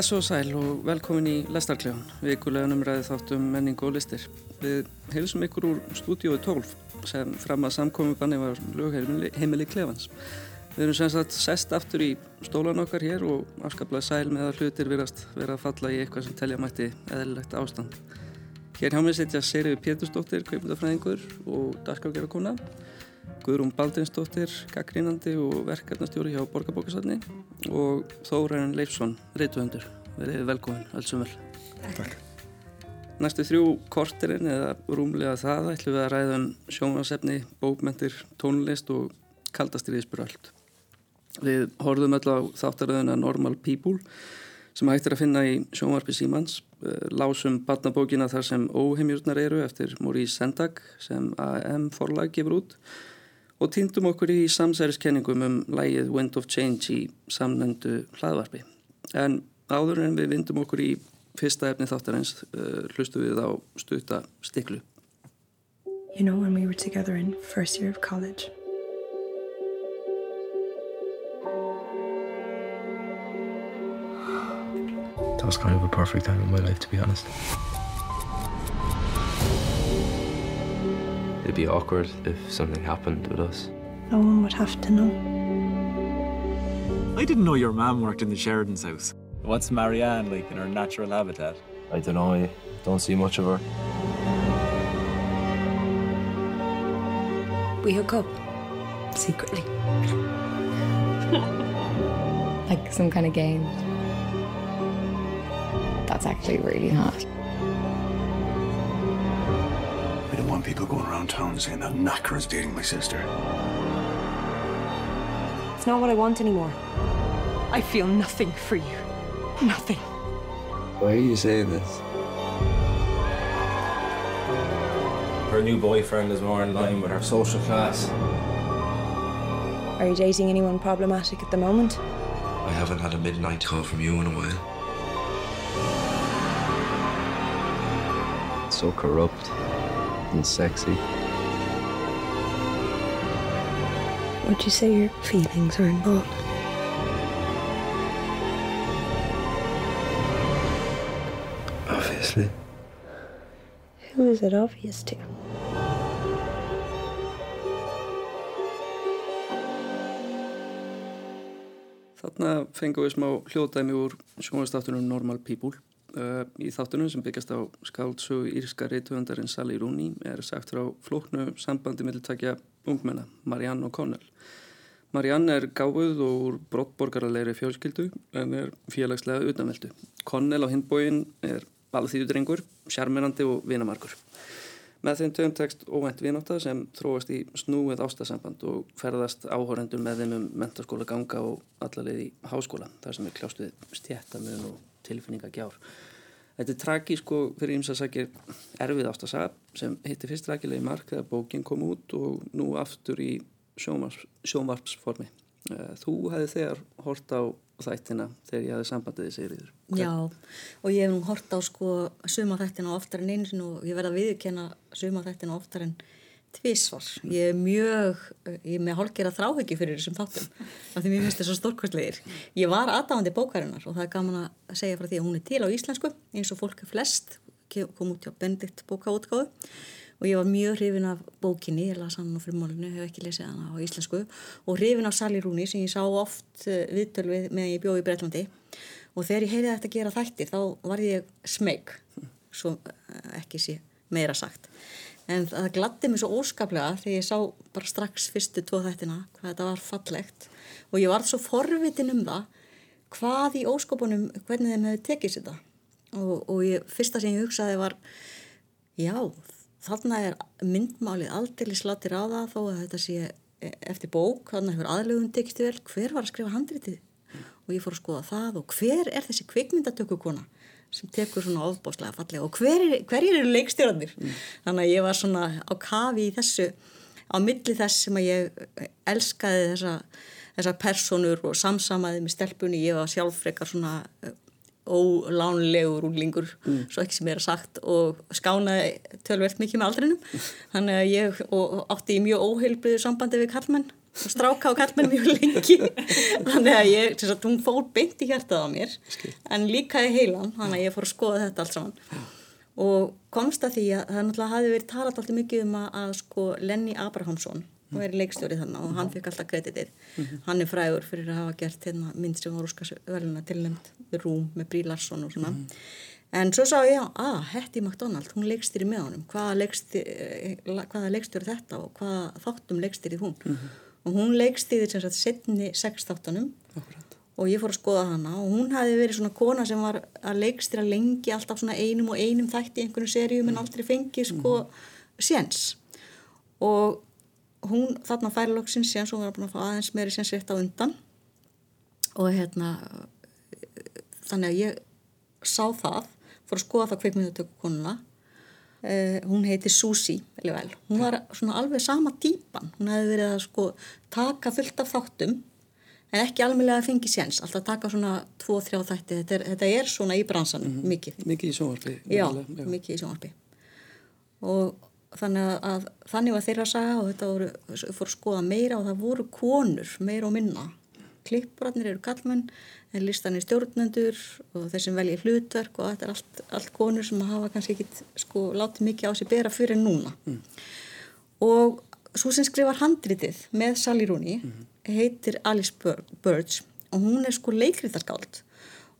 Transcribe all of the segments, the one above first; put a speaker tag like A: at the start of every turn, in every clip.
A: Blessu og sæl og velkomin í Lestarkljóðan, vikulegan umræði þáttum menningu og listir. Við heilsum ykkur úr stúdíói 12 sem fram að samkomi banni var lögheimili Klefans. Við erum sem sagt sest aftur í stólan okkar hér og afskaplega sæl með að hlutir virast vera að falla í eitthvað sem telja mætti eðlilegt ástand. Hér hjá mig setja Seriði Pétursdóttir, kaupundafræðingur og darskafgjara kona, Guðrún Baldinsdóttir, gaggrínandi og verkefnastjóri hjá Borgarbókasatni og Þóræðin Leifsson, reytuhöndur. Verðið velkominn, allsum vel.
B: Takk.
A: Næstu þrjú korterinn eða rúmlega það ætlum við að ræða um sjónasefni, bókmentir, tónlist og kaldastriðisbröld. Við horfum öll á þáttaröðuna Normal People sem hægt er að finna í sjónvarpi Símans. Lásum batnabókina þar sem óheimjurnar eru eftir Maurice Sendak sem AM forlag gefur út og týndum okkur í samsæriskenningum um lægið Wind of Change í samnendu hlaðvarpi. En áður en við vindum okkur í fyrsta efni þáttarins uh, hlustu við á stutta stiklu.
C: You know when we were together in first year of college
B: That was kind of a perfect time in my life, to be honest.
D: It'd be awkward if something happened with us.
C: no one would have to know.
E: I didn't know your mom worked in the Sheridan's house. What's Marianne like in her natural habitat?
D: I don't know, I don't see much of her.
C: We hook up secretly.
F: like some kind of game. That's actually really hot.
G: I don't want people going around town saying that knacker is dating my sister.
H: It's not what I want anymore. I feel nothing for you. Nothing.
D: Why are you saying this? Her new boyfriend is more in line with her social class.
H: Are you dating anyone problematic at the moment?
D: I haven't had a midnight call from you in a while. So corrupt and sexy.
C: Would you say your feelings are involved?
D: Obviously.
C: Who is it obvious to?
A: Þarna fengum við smá hljóðdæmi úr sjónvastáttunum Normal People. Uh, í þáttunum sem byggjast á skáldsögu írska reytuhöndarinn Sally Rooney er sagt frá flóknu sambandi meðlutakja ungmenna, Marianne og Connell. Marianne er gáfuð og úr brottborgaralegri fjölskyldu en er félagslega utanveldu. Connell á hindbóin er alþýðudrengur, sjarmirandi og vinamarkur. Með þeim tögum tekst óvænt vináta sem þróast í snúið ástasamband og ferðast áhórendur með þeim um mentaskóla ganga og allarleið í háskóla, þar sem er kljást við stjættamun og tilfinningagjár. Þetta er tragísk og fyrir ímsasakir erfið ástasab sem hitti fyrst rækilegi mark þegar bókin kom út og nú aftur í sjónvarps, sjónvarpsformi. Þú hefði þegar hort á þættina þegar ég hafði sambandið í Sigriður.
I: Já, og ég hef nú hort á sko suma þættina oftar en einu sin og ég verði að viðkjanna suma þættina oftar en tvísvar. Ég er mjög, ég er með hálfgerða þráheggi fyrir þessum þáttum af því mér finnst þetta svo stórkvæslegir. Ég var aðdáðandi bókarinnar og það er gaman að segja frá því að hún er til á íslensku eins og fólk er flest, kom út hjá Benedikt bókaútgáðu og ég var mjög hrifin af bókinni, ég las hann á frumálinu, hef ekki lesið hann á íslensku og hrifin af Sally Rooney sem ég sá oft viðtöl við meðan ég bjóði í Breitlandi og þegar ég heyrði þetta að gera þættir þá var ég smeg, svo ekki sé meira sagt. En það gladdi mig svo óskaplega þegar ég sá bara strax fyrstu tvo þættina hvað þetta var fallegt. Og ég var svo forvitin um það hvað í óskapunum, hvernig þeim hefði tekið sér það. Og, og ég, fyrsta sem ég hugsaði var já, þarna er myndmálið aldrei slatir á það þó að þetta sé eftir bók, þannig hefur aðlögun tekist vel, hver var að skrifa handritið? Og ég fór að skoða það og hver er þessi kvikmyndatökukona sem tekur svona ofbáslega fallega? Og hver er, hverjir eru leikstjóranir mm. þannig að ég var svona á kafi í þessu á milli þess sem að ég elskaði þessa, þessa personur og samsamaði með stelpunni, ég var sjálfrekar svona ólánlegur úrlingur, mm. svo ekki sem er sagt og skánaði tölvert mikið með aldrinum. Þannig að ég átti í mjög óheilbriðu sambandi við kallmenn stráka og kallmenn mjög lengi. Þannig að ég, að hún fór beint í hjartað á mér en líka í heilan, þannig að ég fór að skoða þetta allt saman. Og komst að því að það náttúrulega hafi verið talat alltaf mikið um að, að sko Lenny Abrahamsson og er leikstjórið þannig og hann fikk alltaf kreditið. Hann er frægur fyrir að hafa gert hérna, mynd sem var úrskasveluna tilnæmt Rúm með Brí Larsson og svona. En svo sá ég að Hetty McDonald hún leikstýri með honum. Hvaða leikstýri, hvaða leikstýri þetta og hvaða þáttum leikstýri hún? Og hún leikstýri sem sagt setni sex þáttunum. Og ég fór að skoða hana og hún hafi verið svona kona sem var að leikstýra lengi alltaf svona einum og einum þætti í einhvern seríum en aldrei fengið sko séns. Og hún þarna færi loksins séns og hún var búin að fá aðeins meiri séns rétt á undan. Og hérna þannig að ég sá það fór að skoða það kveikmyndutöku konuna. Uh, hún heiti Susi hún var svona alveg sama típan. Hún hefði verið að sko taka fullt af þáttum en ekki alveg að fengi séns, alltaf taka svona 2-3 þætti, þetta er, þetta er svona í bransanum mm -hmm. mikið.
A: Mikið í sjónvarpi
I: já, já, mikið í sjónvarpi. Og þannig að, að þannig var þeirra að saga og þetta voru, fór að skoða meira og það voru konur meira og minna klippurarnir eru kallmenn en listan er stjórnendur og þeir sem velja hlutverk og þetta er allt, allt konur sem hafa kannski ekki sko látið mikið á sig bera fyrir núna mm. og svo sem skrifar handritið með Sally Rooney mm. heitir Alice Burge og hún er sko leikriðarskáld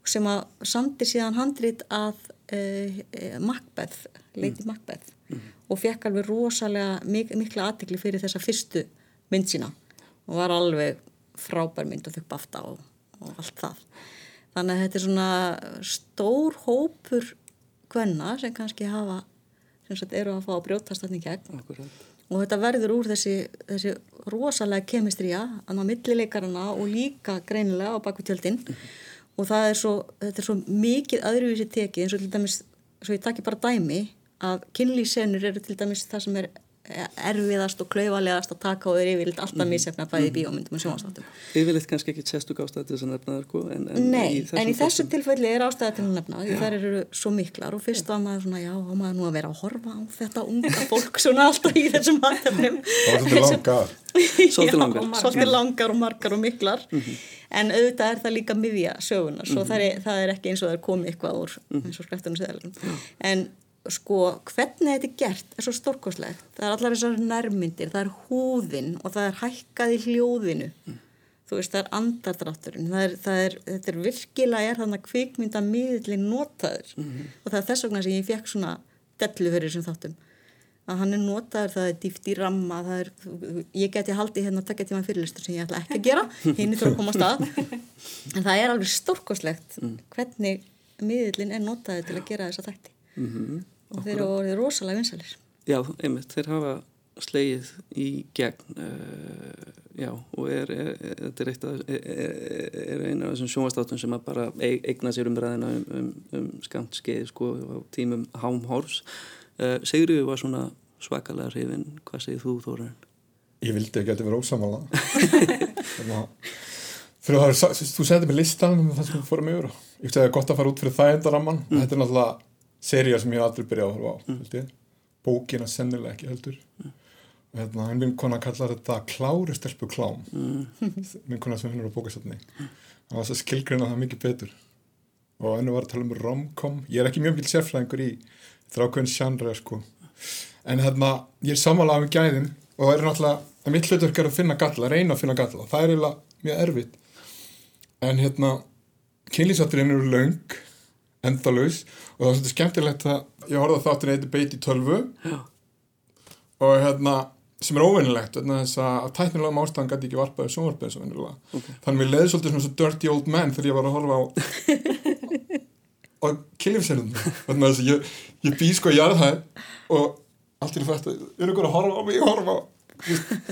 I: sem að samtir síðan handrit að Macbeth, Lady Macbeth mm. og fekk alveg rosalega mik mikla aðtikli fyrir þessa fyrstu mynd sína og var alveg frábær mynd og þau bafta og, og allt það. Þannig að þetta er svona stór hópur hvenna sem kannski hafa, sem sagt eru að fá að brjótast þarna í gegn
A: Akkurat.
I: og þetta verður úr þessi, þessi rosalega kemistríja að ná millileikarana og líka greinilega á baku tjöldin mm. Og það er svo, þetta er svo mikið öðruvísi tekið eins og til dæmis, svo ég takki bara dæmi að kynlýsenur eru til dæmis það sem er erfiðast og klauvalegast að taka og er yfirleitt alltaf misefna bæði bíómyndum og sjónastáttum.
A: Yfirleitt kannski ekki sérstug ástæði til þess að nefna það sko en, en
I: Nei,
A: í
I: en í þessu tilfelli er ástæði til að nefna því þær eru svo miklar og fyrst var maður svona já, á maður nú að vera að horfa á þetta unga fólk svona alltaf í þessum aðtefnum.
J: Svolítið langar.
A: Svolítið langar.
I: Svolítið langar og margar og miklar mm -hmm. en auðvitað er það líka miðja söguna svo mm -hmm. það, er, það er ekki eins og það er komið eitthvað úr sko hvernig þetta er gert er svo stórkoslegt það er allar þessar nærmyndir, það er húðin og það er hækkað í hljóðinu mm. þú veist það er andardrátturinn það er, það er, þetta er virkilega er þannig að kvikmynda miðlinn notaður mm -hmm. og það er þess vegna sem ég fekk svona dellu fyrir þessum þáttum að hann er notaður, það er dýft í ramma það er, ég geti haldið hérna að taka tíma fyrirlistur sem ég ætla ekki að gera hinn er þú að koma á stað en það er alveg stórkoslegt mm. hvernig miðlinn er notaður til að gera þessa þætti Mm -hmm. og þeir eru orðið rosalega vinsalir
A: Já, einmitt, þeir hafa slegið í gegn uh, já, og er, er, er, er, er eina af þessum sjónvastátum sem að bara eigna sér umræðina um, um, um skamt skeið sko á tímum hámhórs uh, Sigriður var svona svakalega hrifin, hvað segir þú Þóran?
J: Ég vildi ekki að þetta vera ósamála fyrir að þú setið með listan um það sem fórum yfir ég veist að það er gott að fara út fyrir það endaramman mm. þetta er náttúrulega seria sem ég aldrei byrjaði að horfa á mm. bókina sennilega ekki heldur. Mm. og hérna hann minn konar kallar þetta klári stelpu klám. Mm. minn konar sem finnur á bókastöldni hann var þess að skilgreina það mikið betur. Og hennu var að tala um romcom. Ég er ekki mjög mjög sérflæðingur í þrákveðin sjandra sko. En hérna ég er samanlega með gæðin og það er náttúrulega að mitt hlutur er að finna galla, reyna að finna galla. Það er eiginlega mjög erfitt. En hérna kynlýsatturinn eru laung endalus og það var svolítið skemmtilegt að ég horfði þáttur eitthvað beit í tölvu. Já. og hérna sem er óvinnilegt þess að tæknilega ástæðan gæti ekki varpaði sjónvarpið okay. þannig að mér leiði svolítið svona svo dirty old man þegar ég var að horfa á á kilifsernum ég, ég bý sko að gera það og allt er fætt að eru ykkur að horfa á mig? Og horfa á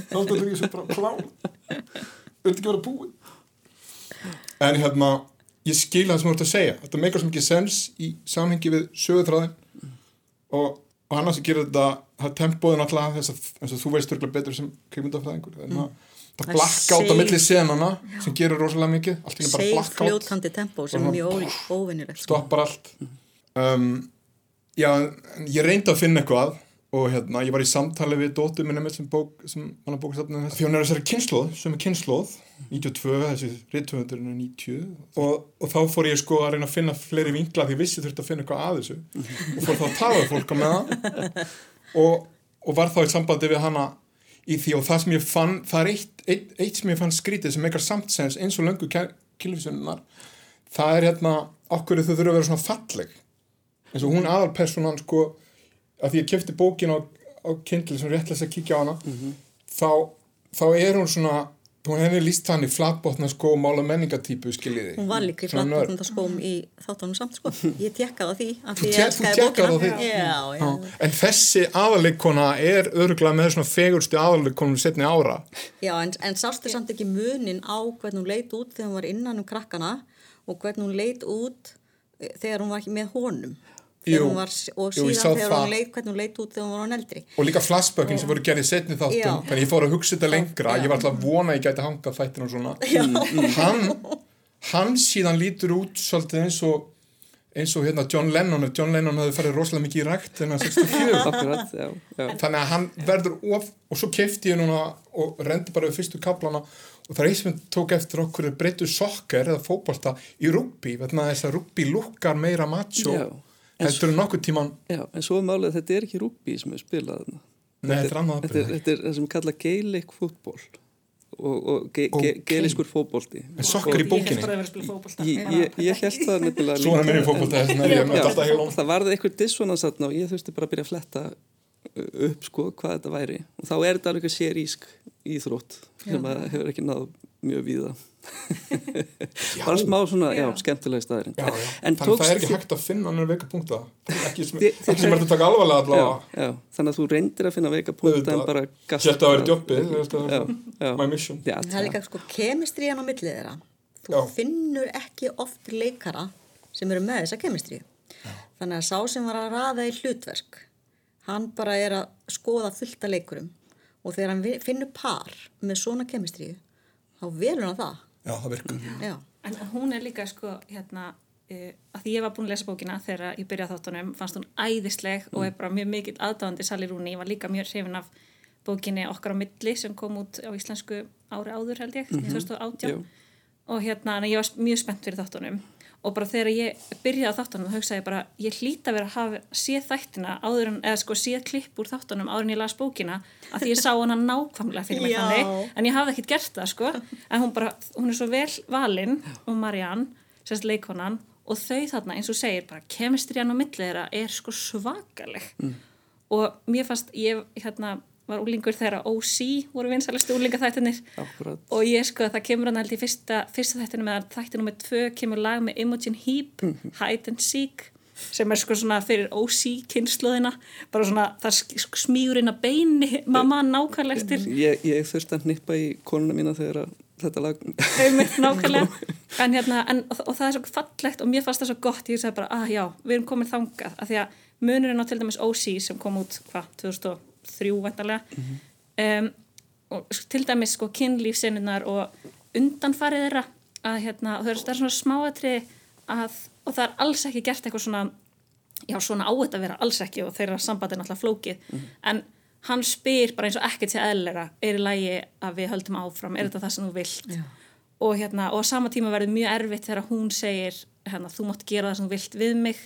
J: þá er þetta ekki bara klán þetta ekki verið að búi en hérna ég skil það sem þú ert að segja þetta meikar svo mikið sens í samhengi við sögutræðin mm. og, og sem gerir þetta það tempóðin alltaf þess að, þú veist örgulega betur sem kveimundafræðingur mm. það blakka át á milli senana já. sem gerir rosalega mikið
I: seif fljótandi tempó sem er mjög óvinnilegt
J: stoppar allt mm. um, já, ég reyndi að finna eitthvað og hérna, ég var í samtali við dóttur minna með sem bók, sem hann því hún er þessari kynnslóð, sem er kynnslóð 92, þessi rittöfundurinn er 90 og, og þá fór ég sko að reyna að finna fleiri vinkla því ég vissi þurfti að finna eitthvað að þessu. Og fór þá að tala við fólk með það. Og, og var þá í sambandi við hana í því. Og það sem ég fann, það er eitt, eitt, eitt sem ég fann skrítið sem eitthvað samtsens eins og löngu kilfisunnar það er hérna, okkur þau þurfa að vera svona falleg. Eins og hún aðalpersonan sko að því ég kefti bókin á, á Kindle sem réttlega að kíkja á hana mm -hmm. þá, þá er hún svona hún hefði líst hann í flatbótna skó mála menningatýpu skiljiði.
I: Hún var líka í flatbótna skóm í þáttanum samt sko. Ég tekkaði á því
J: þú, te þú tekkaði því?
I: já, já.
J: en þessi aðalegkona er öruglega með svona fegursti aðalekonum setni ára.
I: Já en, en sástu samt ekki munin á hvernig hún leit út þegar hún var innan um krakkana og hvernig hún leit út þegar hún var ekki með honum Jú, var, og síðan jú, þegar hún leit hvernig hún leit út þegar hún var á neldri
J: og líka flashbackin sem voru gerðið setni þáttum þannig ég fór að hugsa þetta lengra. Já. ég var alltaf að vona að ég gæti hanga þættin og svona. Mm, hann, hann síðan lítur út svolítið eins og eins og hérna John Lennon John Lennon hafði farið rosalega mikið í rækt 64 þannig að hann verður of og svo kefti ég núna og rendi bara við fyrstu kaplana og það er eins sem tók eftir okkur breytu sokkar eða fókbalta í rugby þess að rugby lukkar meira macho já Heldur þú nokkuð tíman?
A: Já, en svo er málið að þetta er ekki rúbí sem er spilað.
J: Nei, þetta er annað
A: Þetta er, þetta er það sem kalla geilik fútból og, og ge, ge, geiliskur fótbólti.
J: En sokkar í bókinni?
A: Ég, ég, ég held það nefnilega
J: Svona mér í fótbólta
A: Það varði eitthvað dissonans og ég þurfti bara að byrja að fletta upp sko hvað þetta væri. Og þá er þetta alveg sérísk íþrótt sem hefur ekki náð mjög víða bara smá svona, já, já. skemmtilega staðir
J: þannig að það er ekki hægt að finna annar veika punkta ekki sem er að taka alvarlega allavega.
A: þannig að þú reyndir að finna veika punkta en bara
J: gasta þetta að vera djópið my mission.
I: Það er líka sko kemistrían á millið þeirra. Þú finnur ekki oft leikara sem eru með þessa kemistrí þannig að sá sem var að raða í hlutverk hann bara er að skoða fullta leikurum. Og þegar hann finnur par með svona kemistríu þá velur hann það
J: Já, það virkur.
I: Já.
K: En hún er líka sko hérna uh, að því ég var búin að lesa bókina þegar ég byrjaði þáttunum fannst hún æðisleg mm. og er bara mjög mikill aðdáðandi Sally Rooney, ég var líka mjög hrifin af bókinni Okkar á milli sem kom út á íslensku ári áður held ég, mm -hmm. 2018 og hérna ég var mjög spennt fyrir þáttunum og bara þegar ég byrjaði á þáttunum þá hugsaði ég bara, ég hlýta verið að hafa séð þættina áður en, eða sko séð klipp úr þáttunum áður en ég las bókina að því ég sá hana nákvæmlega fyrir mig þannig en ég hafði ekkert gert það sko. En hún bara, hún er svo vel valinn og Marianne, sérst leikonan og þau þarna eins og segir bara kemistriðan og milliðra er sko svakaleg. Mm. og mér fannst ég hérna var úlingur þegar OC voru vinsalustu úlingaþættinir og ég sko að það kemur hann held í fyrsta, fyrsta þættinu með þættinu með tvö kemur lag með Imogen Heap mm -hmm. Hide and Seek sem er sko svona fyrir OC kynsluðina bara svona það smýur inn að beini mamma nákvæmlega eftir.
A: Ég, ég þurfti að nippa í konuna mína þegar þetta lag
K: en hérna en, og, og það er svo fallegt og mér fannst það svo gott. Ég sagði bara að ah, já, við erum komin þangað. Að því að munurinn á til dæmis OC sem kom út hvað, 2000 þrjú vantarlega mm -hmm. um, og til dæmis sko kynlífsinnunar og undanfarið þeirra að hérna, það er svona smáatri að, og það er alls ekki gert eitthvað svona já svona á þetta að vera alls ekki og þeirra samband er náttúrulega flókið mm -hmm. en hann spyr bara eins og ekkert sé eðlera er í lægi að við höldum áfram er þetta það sem þú vilt já. og hérna og á sama tíma verður mjög erfitt þegar hún segir hérna, þú mátt gera það sem þú vilt við mig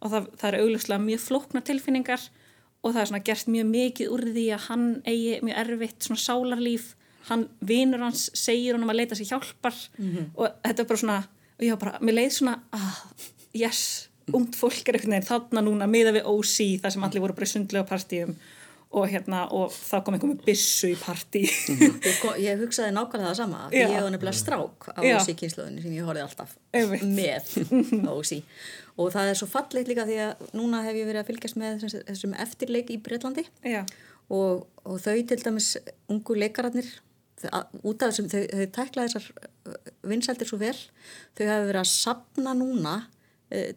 K: og það, það er augljóslega mjög flókna tilfinningar og það er svona gert mjög mikið úr því að hann eigi mjög erfitt svona sálarlíf. Hann, vinur hans, segir hann um að leita sér hjálpar. Mm -hmm. og þetta er bara svona og ég hafa bara, mér leið svona ah, yes, ungt fólk er eitthvað neina þarna núna miða við OC þar sem allir voru bara sundlega partíum og hérna, og þá kom einhver með bissu í partí. Mm
I: -hmm. ég hugsaði nákvæmlega það sama, ég hef nefnilega strák á OC kynsluðinu sem ég horfið alltaf með OC og það er svo fallið líka því að núna hef ég verið að fylgjast með þessum eftirleik í Breitlandi og, og þau til dæmis ungu leikararnir út af þessum, þau, þau tækla þessar vinsæltir svo vel þau hafi verið að sapna núna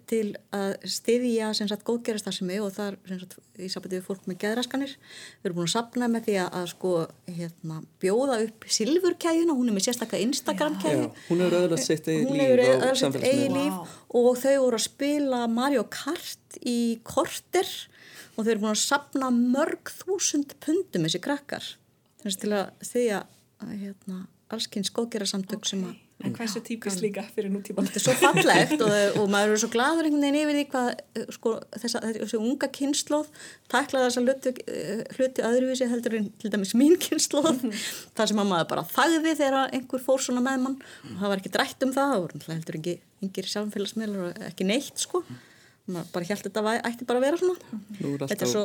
I: til að styðja sem sagt góðgerastasemi og það er sem sagt í sambandi við fólk með geðraskanir. Við erum búin að sapna með því að, að sko hérna, bjóða upp silfurkæjuna, hún er með sérstaklega Instagram kæju
A: Já, hún hefur öðvitað sitt eigið
I: hún
A: líf samfélagsmiðlum.
I: líf og þau voru að spila Mario Kart í korter og þau eru búin að sapna mörg þúsund pundum þessi krakkar. Þess til að styðja að, hérna, allskynns góðgerarsamtök sem að
K: En hversu típist líka fyrir nútíma?
I: Þetta er svo fallegt og, og maður er svo gladur einhvern veginn yfir því hvað eh, sko, þessa, þessi unga kynnslóð taklaði þessa hluti, eh, hluti öðruvísi heldur en til dæmis mín kynnslóð þar sem að maður bara þagði þegar einhver fór svona með mann. Og það var ekki drætt um það, það voru náttúrulega heldur ekki yngir sjálffélagsmiðlar og ekki neitt sko maður bara held þetta væ- ætti bara að vera svona.
A: Nú er allt
I: þetta er svo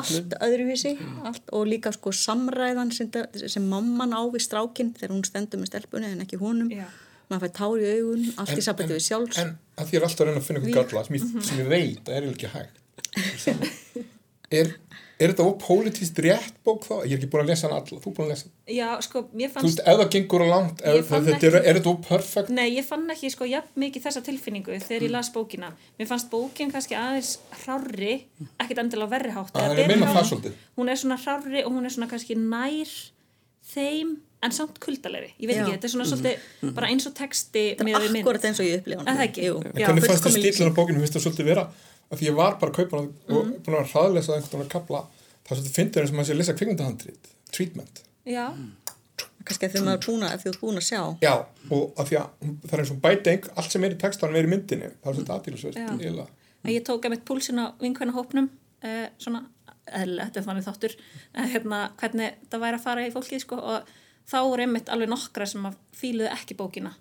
I: allt öðruvísi allt, og líka sko samræðan sem, sem mamman á við strákinn þegar hún stendur með stelpunni en ekki honum.
K: Já.
I: maður fær tár í augun, allt í sambandi við sjálfs
J: en að því er alltaf að reyna að finna eitthvað galla sem ég, sem ég veit að er ekki hægt. Er, er þetta ópolítist rétt bók þá? Ég er ekki búin að lesa hann alla, þú er búin að lesa hann
K: Já, sko, mér
J: Þú
K: fannst...
J: veist, ef það gengur á langt
K: Ég
J: þetta er,
K: ekki-
J: er þetta óperfekt
K: Nei, ég fann ekki sko jafn mikið þessa tilfinningu þegar ég las bókina. Mér fannst bókin kannski aðeins hrárri, ekkit endilega verri hátt.
J: Það
K: eða
J: er minna það svolítið.
K: Hún er svona hrárri og hún er svona kannski nær þeim en samt kuldalegri. Ég veit
I: Já.
K: ekki, þetta er svona svolítið bara eins og texti
I: Þetta
K: með
I: er
K: við mynd.
I: akkurat eins og ég upplifa
K: það?
I: Jú.
J: En hvernig fannst þið stílinn á bókinu, finnst það svolítið vera að því ég var bara að kaupa hana og
K: Mhm.
J: búin að hraðlesa einhvern veginn að kapla er svolítið fyndir eins og maður sé að lesa kvikmyndahandrit treatment,
K: Já,
I: kannski að því maður er búin að, ef þú búin að sjá.
J: Já og að því að hún- það er eins og bæti allt sem er í textanum er í myndinni, það er eiginlega.
K: En ég tók að mitt púlsin á vinkvæna hópnum uh, svona, eðlilega, þetta er þannig þáttur uh, hérna, hvernig það væri að fara í fólkið sko, og þá voru einmitt alveg nokkra sem að fíluðu ekki bókina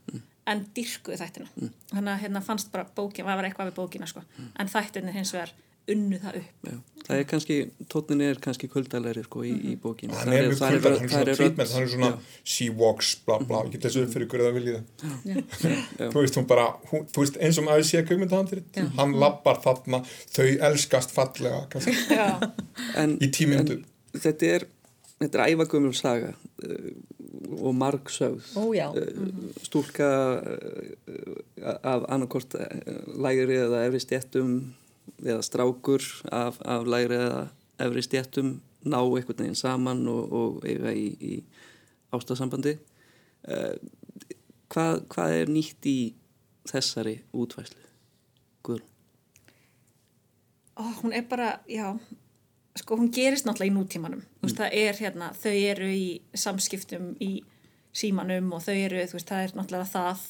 K: en dyrkuðu þættina. Þannig að hérna fannst bara bókin, það var eitthvað við bókina sko. en þættinir hins vegar unnu það upp.
A: Já, það er kannski, tótnin er kannski kuldalegri sko í, í bókinu.
J: hann er mjög
A: þar
J: kvöldar, hann er
A: þar
J: svona treatment hann er svona she walks, bla bla ég get þessu upp fyrir hverju það viljið.
A: Já.
J: þú veist hún bara, hún, þú veist eins og maður sé kvikmyndahandrit, hann lappar þarna þau elskast fallega kannski,
A: en,
J: í tímyndu
A: þetta er, þetta er ævagumul saga uh, og marg sögð.
I: Ó.
A: Uh, stúlka uh, af annarkort uh, lægri eða efri stjettum eða strákur af, af lægri eða efri stjettum ná einhvern veginn saman og, og eiga í, í ástasambandi uh, hvað, hvað er nýtt í þessari útvæslu? Guðrún?
K: Ó, hún er bara, já sko hún gerist náttúrulega í nútímanum. Þú veist, það er hérna, þau eru í samskiptum í símanum og þau eru, veist, það er náttúrulega það.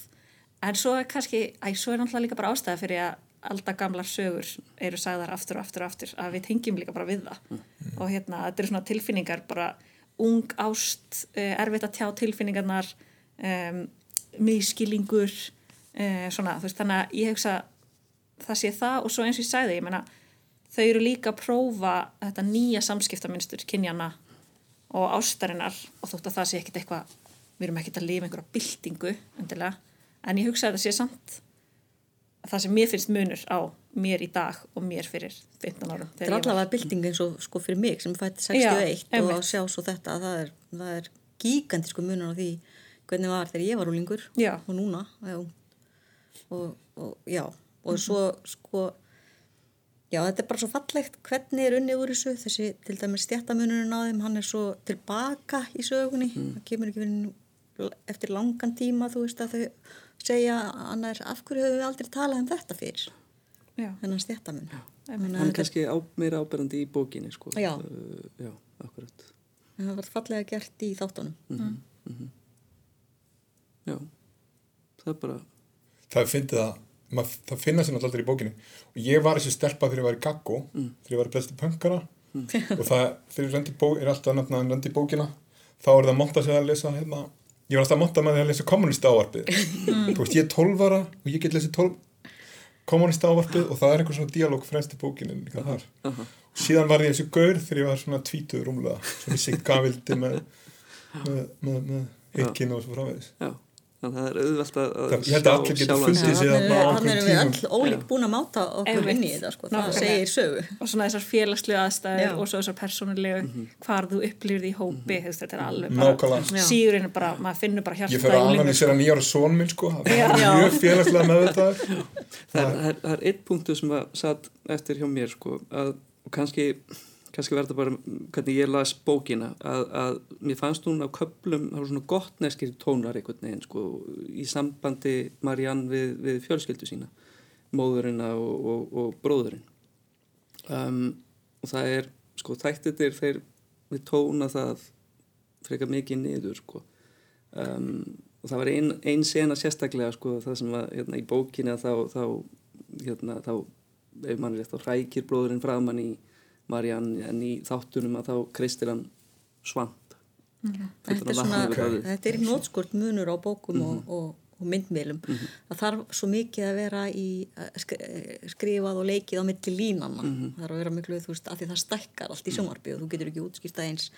K: En svo er kannski, æ, svo er náttúrulega líka bara ástæða fyrir að alltaf gamlar sögur eru sagðar aftur og aftur og aftur að við tengjum líka bara við það. Og hérna, þetta eru svona tilfinningar bara ung ást, uh, erfitt að tjá tilfinningarnar um, miskilingur uh, svona, þú veist, þannig að ég hugsa það sé það og svo eins og ég sagði, ég meina þau eru líka að prófa þetta nýja samskiptaminstur kynjana og ástarinnar. Og þótt að það sé ekkit eitthvað við erum ekkit að lifa einhverja byltingu en ég hugsa að þetta sé samt það sem mér finnst munur á mér í dag og mér fyrir 15 árum
I: þetta er allavega bylting eins og sko fyrir mig sem fætti 61
K: Já,
I: og að sjá svo þetta það er, það er gigantísku munur á því hvernig var þegar ég var úlingur og núna. Og, og já. Og svo sko já þetta er bara svo fallegt hvernig er unnið úr þessu. Þessi til dæmis stjættamunurinn á þeim hann er svo tilbaka í sögunni. Það kemur ekki fyrir eftir langan tíma þú veist að þau segja annars af hverju höfum við aldrei talað um þetta fyrir
K: Já.
I: þennan stjættamun
A: Hann er kannski á, meira áberandi í bókinni sko.
I: Já.
A: Uh, já, akkurat.
I: það var fallega gert í þáttunum.
A: Mhm, Já, það er bara,
J: það finnst það mað, það finna sér náttúrulega aldrei í bókinni. Og ég var þessi stelpa þegar ég var í Gaggo þegar ég var í Besti Pönkara. Og það, þegar ég rendi bók, er alltaf nefna að rendi bókina, þá er það að monta sig að lesa hérna, ég var alltaf að monta með því að lesa kommunista ávarpið, þú veist ég er 12 ára og ég get lesið 12 kommunista ávarpið og það er einhver svona díalóg fremst í bókinu líka þar.
A: aha,
J: síðan var ég þessi gaur þegar ég var svona tvítuð rúmlega, sem ég sig gavildi með með, með, með
A: já. þannig að það er auðvelt að, að
J: Það- ég held að allir geti
A: sjálfan
J: fundið
A: sig.
J: sig þarna á
I: Þannig erum við öll ólík búin að máta okkur inn í þetta sko. það
K: Nákvæmlega.
I: segir sögu
K: og svona þessar félagslegu aðstæður
I: Já.
K: og svo þessar persónulegu
J: Mhm.
K: hvar þú upplýrð í hópi mm þetta er alveg er bara, maður finnur bara hjarta
J: Ég fer að minn sko, það
K: Já.
J: er mjög félagslega með þetta.
A: það er, eitt punktu sem að satt eftir hjá mér sko, að, og kannski kannski þetta bara hvernig ég las bókina að, að mér fannst hún á köplum var svona gott neskir tónar einhvern veginn sko, í sambandi Marianne við, við fjölskyldu sína móðurina og, og, og bróðurinn. Um, og það er sko þættir þeir við tóna það frekar mikið niður sko. Um, og það var ein, ein sena sérstaklega sko það sem var hérna, í bókina þá, þá hérna, þá ef mann er rétt þá rækir bróðurinn framann í Marianne en í þáttunum að þá kristir hann svamp.
I: Þetta er, svona, þetta er nótskort munur á bókum
A: Mhm.
I: og, og, og myndmiðlum það þarf svo mikið að vera í eh, skrifað og leikið á milli línanna.
A: Mhm.
I: það þarf að vera miklu, þú veist, af því það stækkar allt í sjónvarpi og þú getur ekki útskýrt það eins.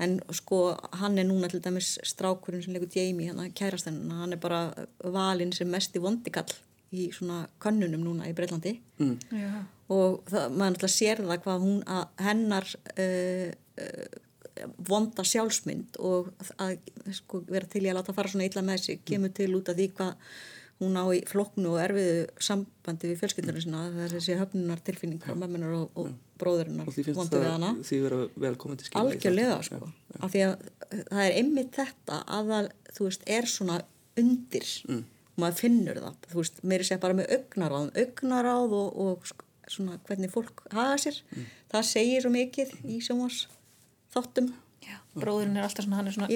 I: En sko, hann er núna til dæmis strákurinn sem leikur Jamie, hann kærastinn. Hann er bara valinn sem mest í vondikall í svona könnunum núna í Breitlandi
A: Mm.
K: Já.
I: Og það, maður náttúrulega sér það hvað hún að hennar uh, uh, vonda sjálfsmynd og að sko, vera til í að láta fara svona illa með sig kemur til út af því hvað hún á í flokknu og erfiðu sambandi við fjölskyldunum sinna það er þessi höfnunar tilfinning frá mömmunar og, og bróðurinnar
A: og því finnst
I: vondu við hana.
A: það því vera velkomin til skilja
I: algjörlega sko. af því að það er einmitt þetta að það, þú veist, er svona undir
A: Mm.
I: og maður finnur það, þú veist, meiri sér bara með augnaráð, augnaráð og, og sk- svona hvernig fólk hafa sér.
A: Mm.
I: það segir svo mikið í sjónvars þáttum
K: Já, bróðurinn er alltaf svona, hann er svona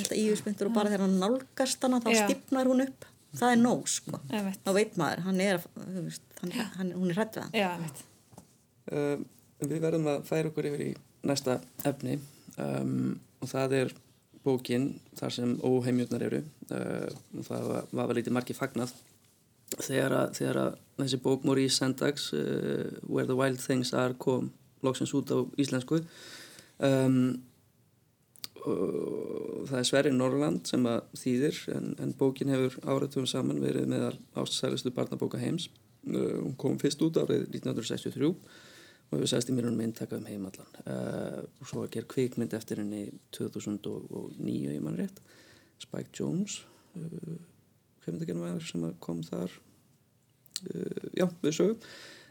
I: alltaf yfirspenntur og bara þegar hann nálgast hana þá
K: Já.
I: stipnar hún upp. Það er nóg sko, þá veit maður hann er, hann, hann, hún er hrætt við hann.
A: Um, við verðum að færa okkur yfir í næsta efni. Um, og það er bókin þar sem óheimjurnar eru. Uh, og það var, var vel lítið margi fagnað. Þegar að, þegar að þessi bók Maurice Sendags uh, Where the Wild Things Are kom loksins út á íslensku. Um, og það er Sverri Norrland sem að þýðir en, en bókin hefur áratugum saman verið meðal ástsælistu barnabóka heims. Uh, hún kom fyrst út árið 1963 og hefur sæst í mínunum eintaka um heimallan uh, og svo að gera kvikmynd eftir henni 2009 ég mann rétt. Spike Jones uh, kvikmyndagjörnum var sem að kom þar já, við sögum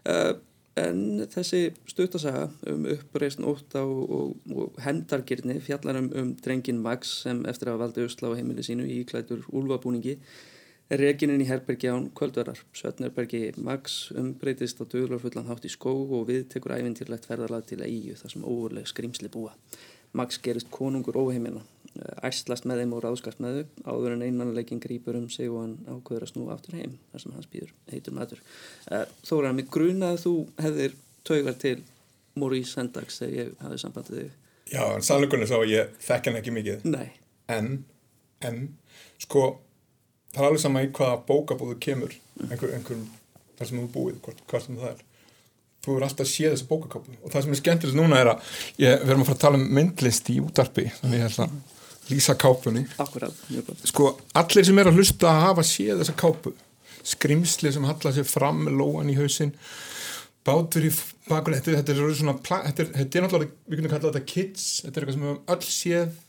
A: uh, en þessi stuttasaga um uppreist óta og, og, og hendargirni fjallar um, um drengin Max sem eftir að valda usla á heimili sínu í klætur úlfabúningi er regininn í herbergi án kvöldverðar. Svötnerbergi Max umbreytist á döglarfullan hátt í skóg og við tekur æfintýrlegt ferðarlag til Eyju þar sem óverleg skrýmsli búa. Max gerist konungur óheimina, æslast með þeim og ráðskast með þau áður en einmannleikin grýpur um sig og hann ákveður að snúa aftur heim þar sem hans býður heitur matur. Þóra, mig gruna að þú hefðir taugar til Maurice Sendags þegar ég hafði sambandið þig.
J: Já, en sannleikunni að ég þekk hann ekki mikið.
A: Nei.
J: En, en, sko, það er alveg sama í hvaða bókabúðu kemur, einhver, einhver, þar sem þú búið, hvort, hvort sem það er. Þú eru alltaf að sé þessi bókakápu og það sem er skemmtilegt núna er að ég, við erum að fara að tala um myndlist í útarpi þannig að lýsa kápunni.
A: Gott.
J: Sko, allir sem er að hlusta að hafa séð þessa kápu. Skrimsli sem hallar sér fram með lóan í hausinn. Bátur í bakun þetta, þetta er svona þetta er, þetta er náttúrulega, við kunum kalla þetta kids. Þetta er eitthvað sem við höfum öll séð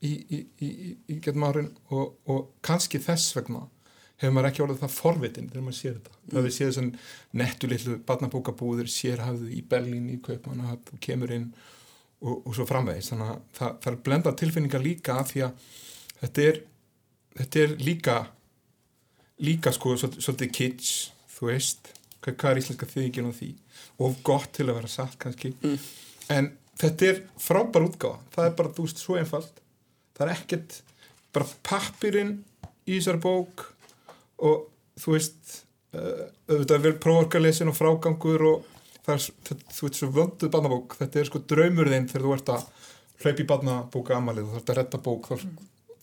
J: í, í, í, í, í getum árin og, og kannski þess vegna hefur maður ekki orðið það forvitin þegar maður sér þetta. Mm. það við séð þessan nettu litlu barnabókabúður sérhafðu í Berlín í Kaupmanna og kemur inn og, og svo framvegis. Þannig að það, það er blenda tilfinningar líka af því að þetta er þetta er líka líka sko svolítið, kids þú veist, hvað, hvað er íslenska þýðingin á því? Og gott til að vera satt kannski.
A: Mm.
J: en þetta er frábær útgáða það er bara, þú veist, svo einfalt. Það er ekkert, bara pappirinn í þessari bók og þú veist uh, auðvitað vel prófarkalesin og frágangur og er, þetta, þú veist, svo vönduð barnabók, þetta er sko draumur þinn þegar þú ert að hlaupa í barnabóka amalið og þú ert að retta bók. Þá,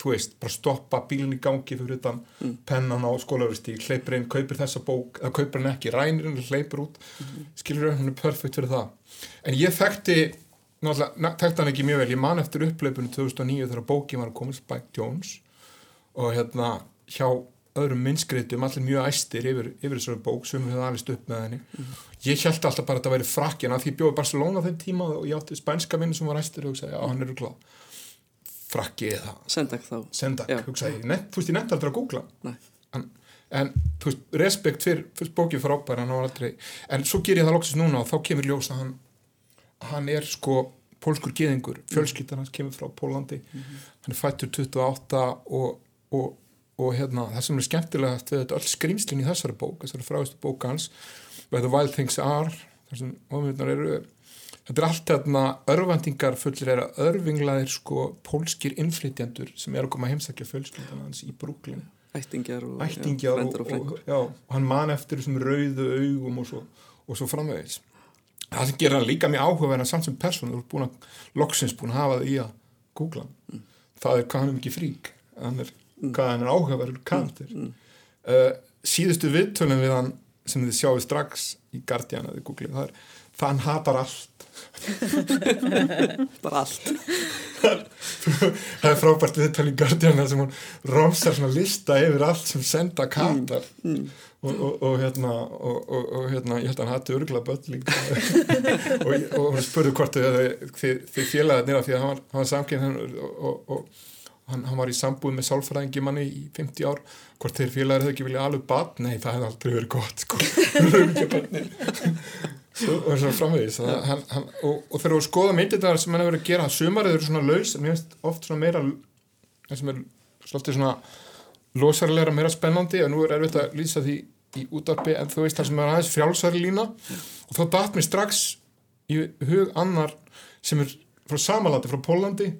J: þú veist, bara stoppa bílinn í gangi fyrir utan
A: Mm.
J: pennan á skólaveristí hleypur inn, kaupir þessa bók eða kaupir hann ekki, rænir hann, hleypur út. Skilur hann, hann er perfekt fyrir það. En ég þekkti náttúrulega, þekkti hann ekki mjög vel, ég man eftir upplöpunum 2009 þegar bókin var að koma Spike Jones og hérna hjá öðrum minnskreitum allir mjög æstir yfir, yfir þessari bók sem við höfum alveg upp með henni. Ég held alltaf bara að þetta væri frakkin af því ég bjóði Barcelona þeim tíma og ég átti spænska vinnu sem var æstir og hugsaði, já hann er glá frakki eða
A: Sendak þá.
J: Sendak, hugsaði Net, þú veist ég nefndi aldrei að googla. En, en þú veist, respekt fyrir, fyrir bókið var aldrei en svo ger ég það loksins núna og þá kemur ljós að hann hann er sko pólskur geðingur, fjölskyldan hans kemur frá Pólandi, hann er fættur 28 og, og, og hérna, það sem er skemmtilegast við þetta öll skrýmslinn í þessari bók, þessari fráðustu bók hans Where the Wild Things Are þar sem ómjöndar eru þetta er allt hérna örvendingar fullir er að örvinglaðir sko pólskir innflytjandur sem er að koma að heimsækja fjölskyldan hans í Brooklyn.
A: Ættingjar og,
J: ættingjar
A: já,
J: og,
A: og,
J: já, og hann man eftir þessum rauðu augum og svo, og svo framvegis. Það sem gerir hann líka mjög áhugaverðan samt sem person, þú ert búin að loksins búin að hafa það í að googla hann. það er hvað hann er mikið frík. Hann er, hvað hann er áhugaverður karakter. uh, síðustu viðtölum við hann sem þið sjáu strax í Guardian það er það hann hatar allt.
A: Bara allt.
J: Það er frábært viðtal í Guardian þar sem hún romsar svona lista yfir allt sem senda katar og, og, og hérna og, og, og hérna, ég held að hann hati örgulega börn líka. Og, og hún spurði hvort þið, þið, þið félaðið nýra því að hann var, hann samkynn og, og hann, hann var í sambúð með sálfræðingi manni í 50 ár. Hvort þeir félaðið hefði ekki viljað alveg bad nei, það hefði aldrei verið gott sko. og það er svona framvegis og, þegar við skoðum myndirnar sem hann hefur verið að gera, sumarið eru svona laus en mér finnst oft svona meira sem er svolítið svona losarleira, meira spennandi og nú er erfitt að lýsa því í útarpi en þú veist það sem er aðeins frjálsari lína. Og þá datt mér strax í hug annar sem er frá samalandi, frá Pólandi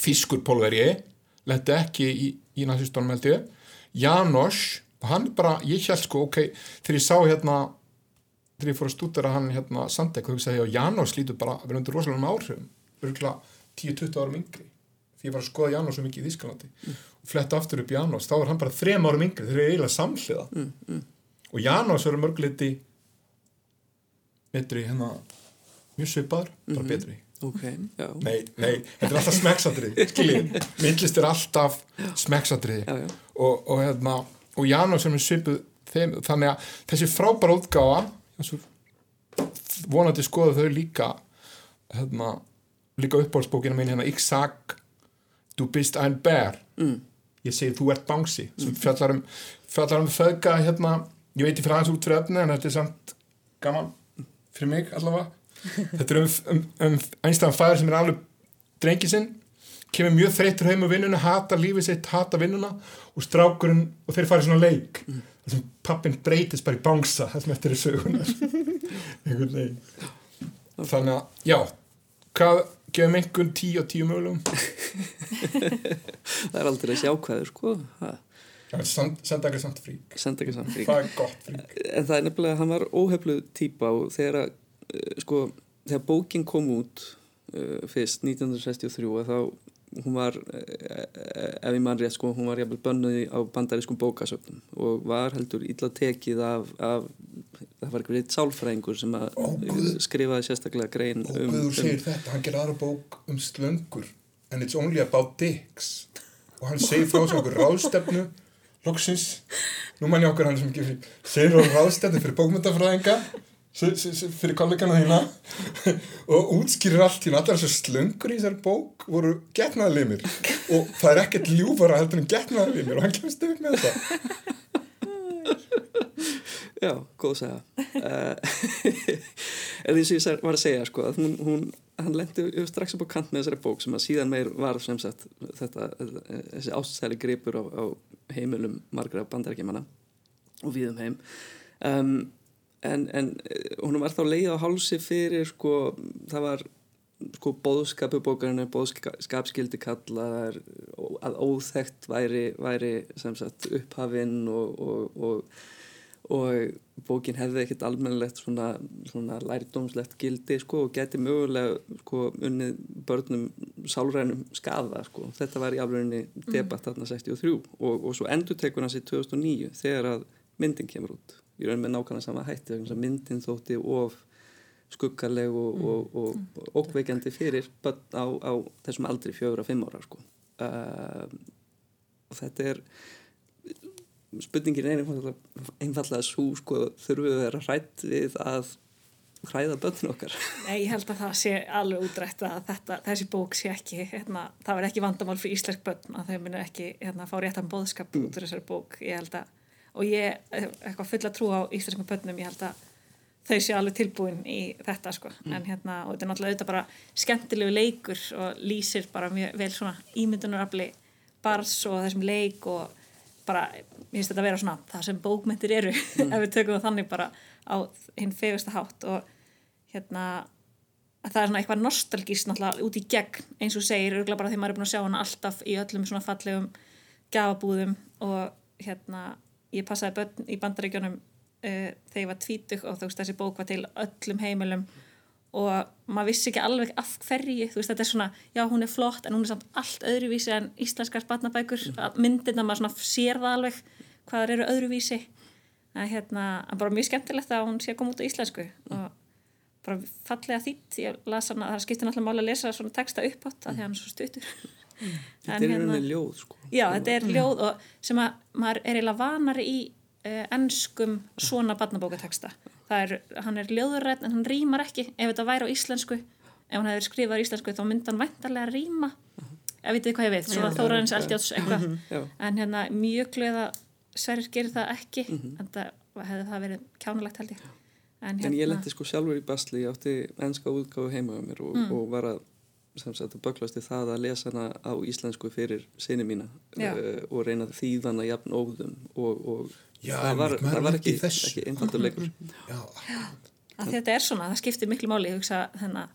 J: Fiskur Pólveri lendi ekki í, í nazistónum held ég. János hann bara, ég held sko, ok þegar ég sá hérna þegar ég fór að stúdera hann hérna Sandek og hugsaði að János lítur bara að vera undir rosalega áhrifum örgulega 10-20 árum yngri því ég var að skoða János svo mikið í Þísklandi og fletta aftur upp János, þá var hann bara þrem árum yngri þeir eru eiginlega samhliða.
A: Mm, mm.
J: og János eru mörguleiti betri hérna mjög svipaður, bara
A: Mhm.
J: betri
A: ok, já.
J: Nei, nei, þetta er alltaf smekksatrið skiljið, myndlist er alltaf
A: já.
J: og, og hérna og János er með svipuð þeim, þannig að þessi frábæra útgáfa vonandi skoðu þau líka hérna, líka uppbólsbókina mín hérna Ixak Du bist ein bär
A: mm.
J: ég segi þú ert bánsi sem fjallar um, fjallar um föðga hérna, ég veit ég fyrir aðeins út fyrir efni en þetta er samt gaman fyrir mig allavega þetta er um, um, um einstæðan fæður sem er alveg drengi sinn kemur mjög þreytur heim á vinnuna hata lífið sitt, hata vinnuna og strákurinn og þeir farið svona leik. Mm. þar sem pappin breytist bara í bánsa það sem eftir er sögunar einhvern veginn. Þannig að já, hvað gefum einhvern tíu og tíu mögulegum?
A: Það er aldrei þessi ákvæður sko. Ha. senda ekki samt frík.
J: Það er gott frík.
A: En það er nefnilega, hann var óhefluð típa og þegar að, sko, þegar bókin kom út uh, fyrst 1963 að þá hún var, uh, ef ég mann rétt sko, hún var jæfnvel bönnuð á bandarískum bókasöfnum og var heldur illa tekið af, af það var eitthvað eitt sálfræðingur sem að skrifaði sérstaklega grein
J: og
A: um,
J: Guður segir
A: um
J: þetta, hann gerir aðra bók um slöngur and it's only about dicks. Og hann segir frá þessu okkur ráðstefnu loksins, nú mann ég okkur hann sem fyrir, segir frá ráðstefnu fyrir bókmyndafræðinga fyrir kollegana þína. Og útskýrir allt hérna allar þessu slöngur í þessari bók voru getnaðlimir og það er ekkert ljúfara heldur en getnaðlimir og hann kemst upp með þetta
A: Já, góð segja uh, en því sem ég var að segja sko, að hún, hún, hann lendi strax upp á kant með þessari bók sem að síðan meir var sem sagt þetta, þessi ástæðli gripur á, á heimilum margra bandarækjumanna og við um heim. Um, en, en hún var þá leið á hálsi fyrir sko, það var sko bóðskapu bókarinnar bóðskapskildi kallaðar að óþekkt væri, væri sagt upphafinn og, og, og og bókin hefði ekkert almennilegt svona, svona lærdómslegt gildi sko og geti mögulega sko unnið börnum sálrænum skada sko. Þetta var í alvegni debatt þarna 63 og, og svo endur tekur hans í 2009 þegar að myndin kemur út. Ég raun með nákvæmlega sama hætti myndin þótti of skuggarleg og, mm. og, og, og ókveikjandi fyrir börn á, á þessum aldri fjögur að fimm ára sko. Uh, og þetta er spurningin er einfallega, einfallega svo sko þurfum við að vera hrætt við að hræða börn okkar
K: Nei, ég held að það sé alveg útrætt að þetta, þessi bók sé ekki hérna, það verð ekki vandamál fyrir íslensk börn að þau munu ekki hérna, fá réttan bóðskap út úr þessari bók, ég held að og ég eitthvað fulla trú á íslenskum börnum, ég held að þau sé alveg tilbúin í þetta sko. En hérna, og þetta er náttúrulega auðvitað bara skemmtilegu leikur og lýsir bara mjög vel svona ímyndunarafli bars og þessum leik og bara, ég finnst þetta að vera svona það sem bókmyndir eru, ef við tökum það þannig bara á hinn fegusta hátt. Og hérna að það er svona eitthvað nostalgískt náttúrulega út í gegn eins og segir, örgulega bara því maður er búin að sjá hana alltaf í öllum svona fallegum gafabúðum og hérna ég passaði börn í bandaríkjónum uh, þegar ég var tvítug og þú veist þessi bók var til öllum heimilum og maður vissi ekki alveg af hverju, þú veist þetta er svona já hún er flott en hún er samt allt öðruvísi en íslenskar barnabækur, mm. myndina maður svona sér það alveg hvað það eru öðruvísi. En hérna, en bara mjög skemmtilegt að hún sé að koma út á íslensku og bara fallega þýtt, ég las hana það skiptir náttúrulega máli að lesa svona texta upp átt að því hann er svo stuttur
A: Þetta er hérna ljóð sko.
K: Já, þetta er ljóð sem að maður er eiginlega vanari í uh, ennskum svona barnabókateksta. Það er, hann er ljóðurrætt en hann rýmar ekki. Ef þetta væri á íslensku ef hann hefur skrifað á íslensku þá myndi hann væntarlega rýma ef vitið hvað ég veit, svona Þórarins Eldjáts eitthvað, en hérna mjög glöða Sverrir gerir það ekki. En það hefði það verið kjánulegt held ég.
A: En, hérna... en ég lendi sko sjálfur í basli, ég átti ennska útgáðu heima á mér og, mm. og var að sem sagt að böglast í það að lesa hana á íslensku fyrir sinni mína uh, og reyna þýðana jafn óðum og, og
J: Já,
A: það var, það var
J: ekki
A: ekki, einfaldur leikur.
J: Já,
K: að þetta er svona, það skiptir miklu máli ég hugsa þennan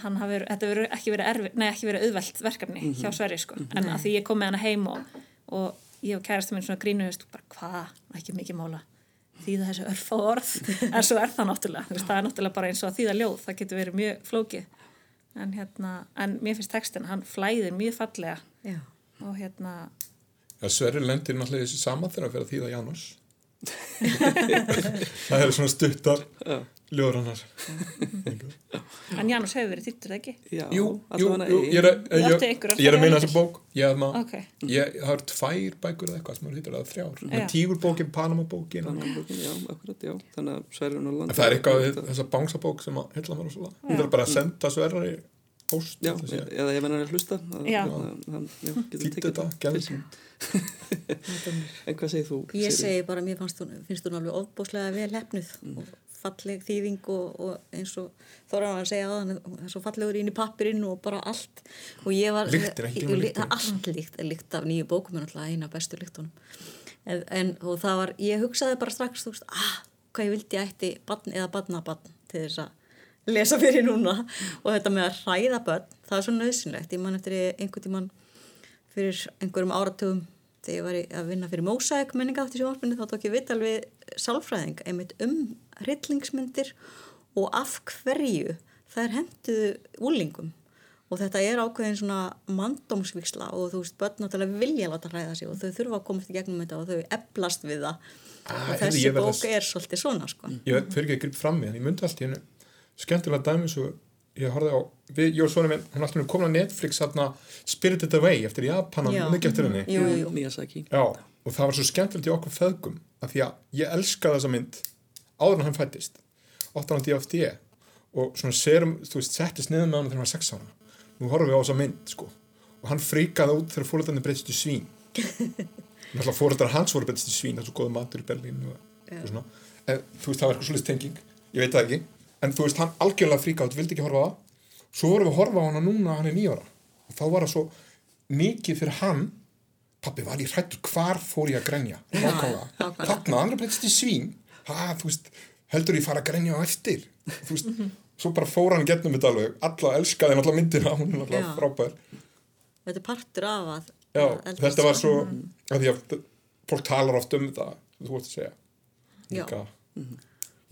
K: hann hafi verið, þetta verið ekki verið erfi, nei ekki verið auðvelt verkefni
A: Mhm.
K: hjá Sverri sko, en að því ég kom með hana heim og, og ég og kærastu minn svona grínu veist, bara hvað, ekki mikið mála þýða þessu örfa orð. En svo er það náttúrulega, það er náttúrulega bara eins og að þýða ljóð, það getur verið mjög flókið en hérna, en mér finnst textin hann flæðir mjög fallega.
I: Já.
K: og hérna
J: Já, Sverri lendir náttúrulega í þessu saman þegar að fyrir að þýða Janus. Það er svona stuttar ljóður hannar
K: en Janus hefur verið þýttur, ekki?
A: Já,
J: Jú, jú, jú, ég er, að-
K: Þú
J: ég, ég er að meina
K: þrjár
J: þessa bók. Ég, er
K: Ok.
J: ég, það eru tvær bækur eða eitthvað sem eru þýttur eða þrjár.
K: Já.
J: tígurbókin, Panama-bókin.
A: Panama-bókin, já, akkurat, já. Þannig að Sverrir Norrland
J: en það er eitthvað við þessa bangsabók sem að heilla mér og svona. Hún er bara að senda Sverri post
A: Já, eða hann er að hlusta tekið
J: þetta,
A: sín. En hvað segir þú?
I: Ég segi bara, mér finnst hún alveg ofbóslega vel hefnuð
A: Mm.
I: og falleg þýðing og, og eins og Þóra var að segja hann, það er svo fallegur inn í pappirinn og bara allt. Og ég var, Ég-
J: lyktinni.
I: allt líkt, líkt af nýju bókum er náttúrulega eina bestu lyktunum. En, en það var, ég hugsaði bara strax, þú veist, ah, hvað ég vildi ég ætti barn eða barnabarn til þess að lesa fyrir núna. Og þetta með að hræða börn, það er svo nöðsynlegt ég man eftir einhvern tíman fyrir einhverjum áratugum þegar ég var að vinna fyrir Mosaic menninga þá tók ég vital við sálfræðing einmitt um hryllingsmyndir og af hverju þær henduðu úlingum og þetta er ákveðin svona mandómsvíksla og þú veist, börn náttúrulega vilja láta hræða sig og þau þurfa að komast í gegnum þetta og þau eblast við það.
J: Ah,
I: og þessi
J: ég að
I: bók
J: s-
I: er svolítið svona sko.
J: Ég veit, fyrir ekki að gripa fram í hann ég myndi allt í hennu skemmtilega dæmi svo ég horfði á, við, ég og svona minn hún alltaf komin á Netflix hérna Spirited Away eftir Japanan,
I: Já.
J: mikið eftir henni.
I: Jú, jú, jú.
J: Já, og það var svo skemmtilegt í okkur feðgum af því að ég elskaði þessa mynd áður en hann fættist 8. DFD og svona serum, þú veist, settist niður með hann þegar hann var 6 ára. Nú horfum við á þessa mynd, sko og hann fríkaði út þegar fóröldarnir breytist í svín. Náttúrulega fóröldar hans voru breytist í svín það er svo góða matur í Berlín og, og svona, en þú veist, það var eitthvað svolítið tenging. Ég veit það ekki, en þú veist, hann algjörlega fríkaði út, vildi ekki horfa á það svo vorum við að horfa á hana núna, hann er nýjára og þá var það svo mikið fyrir hann. Pappi var ég hrættur, hvar fór ég að grenja? Þarna, hann er breytist í svín ha, þú veist, heldur ég fara að grenja á eftir, þú veist svo bara fór hann getnum þetta alveg, alla elskaði alla myndina, hún er alltaf
I: Já.
J: frábær.
I: Þetta er partur af að
J: já,
I: að
J: þetta var svo að því að fólk talar oft um þetta þú vart að segja.
I: Já.
J: Líka,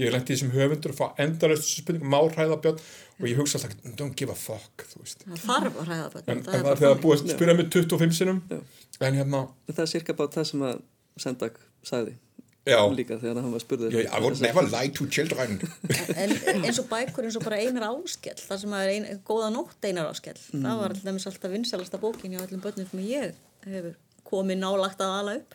J: ég lendi þessum höfundur að fá endarist þessu spurningu, má hræða björn? Og ég hugsa alltaf, don't give a fuck þú veist,
I: það þarf að hræða börn
J: en, en
I: það er
J: þegar búið að spyrja mig 25 sinum en hérna,
A: Það er cirka bát það sem að Sendak sagði
J: já.
A: Líka þegar hann var spurður
J: I would never lie to children.
I: En eins og bækur eins og bara einar áskell það sem er ein, góða nótt einar áskell það var alltaf alltaf vinsalasta bókin hjá öllum börnum sem ég hefur komið nálagt að ala upp.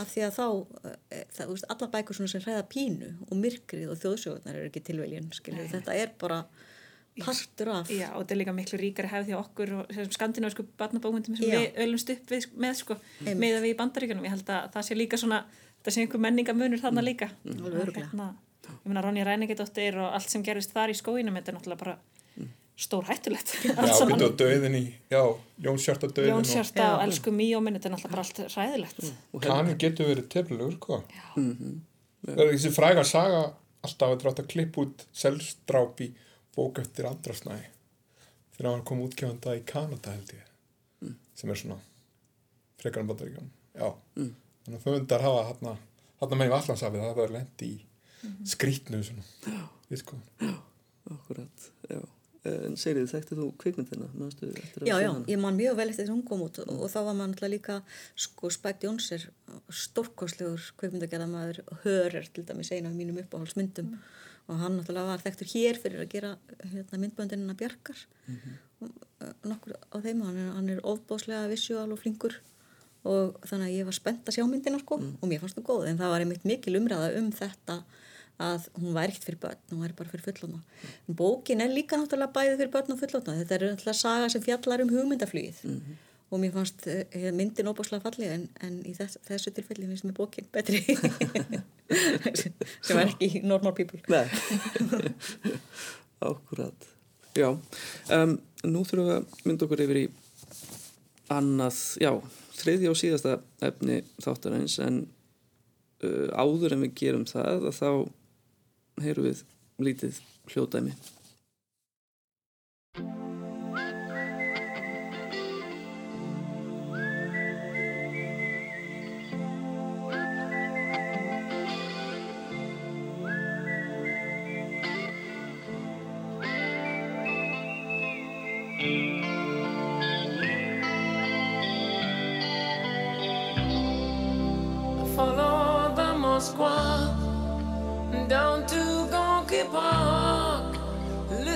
I: Af því að þá e, það, þú veist, alla bækur svona sem hræða pínu og myrkrið og þjóðsögurnar eru ekki tilveljun þetta er bara partur af.
K: Já, og þetta er líka miklu ríkari hefð því okkur skandinavísku barnabókmyndum sem
I: Já.
K: við ölumst upp við, með sko,
I: Einmitt.
K: með að við í bandaríkunum ég held að það sé líka svona, það sé einhver menningamunur þarna líka.
I: Alveg
K: Og
I: örugglega.
K: hérna, ég meina Ronja Ræningedóttir og allt sem gerist þar í skóinum þetta er náttúrulega bara stór hættulegt.
J: Já, byrju á döðin í, já, Jónshjarta döðin
K: Jón Sjarta
I: Já.
K: og elsku Míóminn þetta er náttúrulega bara allt ræðilegt
J: og kanin getur verið tefnilegur, sko.
A: Mhm.
J: Það er þessi fræga saga alltaf að drátt að klippa út selstráp í bók eftir andrasnæði þegar hann kom útgefanda í Kanada held ég.
A: Mm.
J: sem er svona frekar en bandaríkjum já, þannig að höfundar hafa hérna, hérna með í Vallansafið það hafa lendi í
A: Mhm.
J: skrítnu svona, sko
A: já. En Seyrið, þekktu þú kvikmyndina?
I: Já, já, ég man mjög vel eftir þess að hún kom út og, og þá var maður náttúrulega líka sko Spike Jones er stórkostlegur kveikmyndagerðamaður hörer til dæmis eina af mínum uppáhaldsmyndum og hann náttúrulega var þekktur hér fyrir að gera hérna, myndböndinina Bjarkar. Og, uh, nokkur á þeim hann er, er ofbáslega visual og flinkur og þannig að ég var spennt að sjá myndina sko og mér fannst það góð en það var einmitt mikil umræða um þetta að hún væri ekkert fyrir börn, hún væri bara fyrir fullóna. En bókin er líka náttúrulega bæði fyrir börn og fullóna. Þetta er náttúrulega saga sem fjallar um hugmyndaflugið og mér fannst eh, myndin óbáslega fallið en, en í þess, þessu tilfelli finnst mér bókin betri sem er ekki normal people.
A: Nei, akkurat. Já, um, nú þurfum við að mynda okkur yfir í annað, já, þriðja og síðasta efni þáttarins en uh, áður en við gerum það að þá heyrum við lítið hljóðdæmi.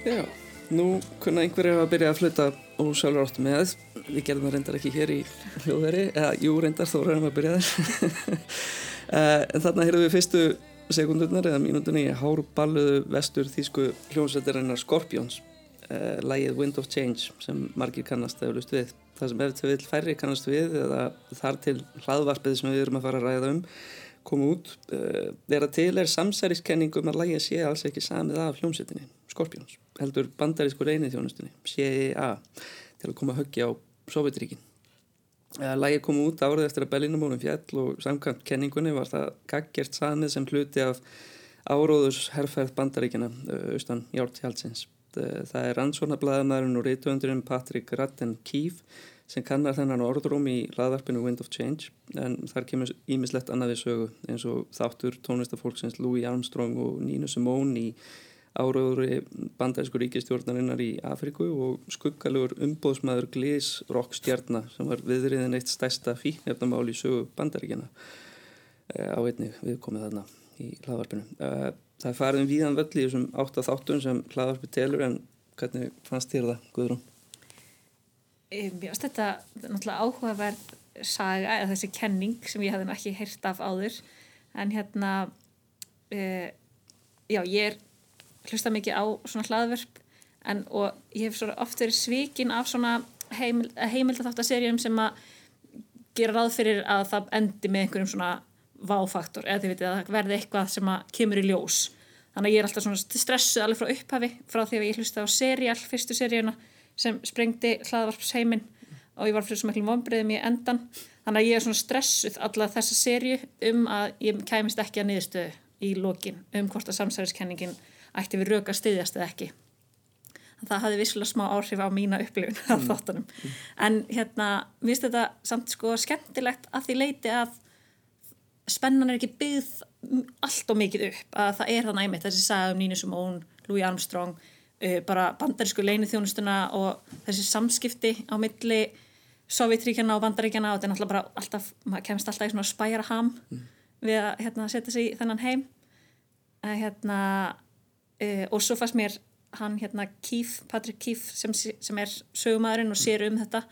A: Já, nú kunna einhverjir að byrja að fluta og sjálfur áttu með. Við gerðum það reyndar ekki hér í hljóðveri, eða jú reyndar þó reyndum að byrja þér. en þarna heyrðum við fyrstu sekundurnar eða mínútunni í hárballuðu vestur þýsku hljómsveitirinnar Scorpions. Uh, lægið Wind of Change sem margir kannast eða lust við. Það sem ef til vil færri kannast við eða þar til hlaðvarpið sem við erum að fara að ræða um kom út. Uh, er að til er samsæriskenningum að lægið sé alls ekki samið af hljómsveitinni Scorpions, heldur bandarísku reynið þjónustunni, CIA til að koma að höggja á Sovjetríkin uh, Lægið kom út árið eftir að Berlínumólum fjall og samkvæmt kenningunni var það gaggjert samið sem hluti af áróðus herrferð bandaríkina uh, austan Jártjálsins Það er rannsóknarblæðamæðurinn og reytuöndurinn Patrick Radden Keefe sem kannar þennan orðróm í hlaðvarpinu Wind of Change en þar kemur ímislegt annað við sögu eins og þáttur tónlistafólksins Louis Armstrong og Nina Simone í áraugri bandarísku ríkistjórnarinnar í Afriku og skuggalugur umbóðsmaður Glees rock stjarnar sem var viðriðin eitt stærsta fíknefnamál í sögu bandaríkjana á einni viðkomið þarna í hlaðvarpinu. Það er farið um víðan völl í þessum átta þáttum sem hlaðvarpi telur en hvernig fannst þér það, Guðrún?
K: Mér finnst þetta náttúrulega áhugaverð saga eða þessi kenning sem ég hefði ekki heyrt af áður. En hérna uh, já ég er hlusta mikið á svona hlaðverp en og ég hef svo oft verið svíkin af svona heimil, heimildaþáttaserjum sem að gera ráð fyrir að það endi með einhverjum svona váfaktor eða þið veitir að það verði eitthvað sem að kemur í ljós. Þannig að ég er alltaf svona stressuð alveg frá upphafi frá því að ég hlusta á serial, fyrstu seríuna sem sprengdi hlaðvarpsheimin og ég var fyrir svo miklum vonbreiðum í endan þannig að ég er svona stressuð alla þessa sériu um að ég kæmist ekki að niðurstöðu í lokin um hvort að samsæriskenningin ætti við röka styðjast eða ekki. Það hafði vissulega smá áhrif á mína upplifun af þáttunum. En hérna, mér finnst þetta samt sko skemmtilegt að því leiti að spennan er ekki byggð allt og mikið upp að það er þannig einmitt þessi saga um Nínu Simone, Louis Armstrong bara bandarísku leinithjónustuna og þessi samskipti á milli Sovjetríkjana og Bandaríkjana og þetta er náttúrulega bara alltaf, maður kemst alltaf í svona spæra ham við að hérna, setja sig í þennan heim. Að hérna uh, og svo fannst mér hann hérna Keith, Patrick Keith sem, sem er sögumæðurinn og sér um þetta.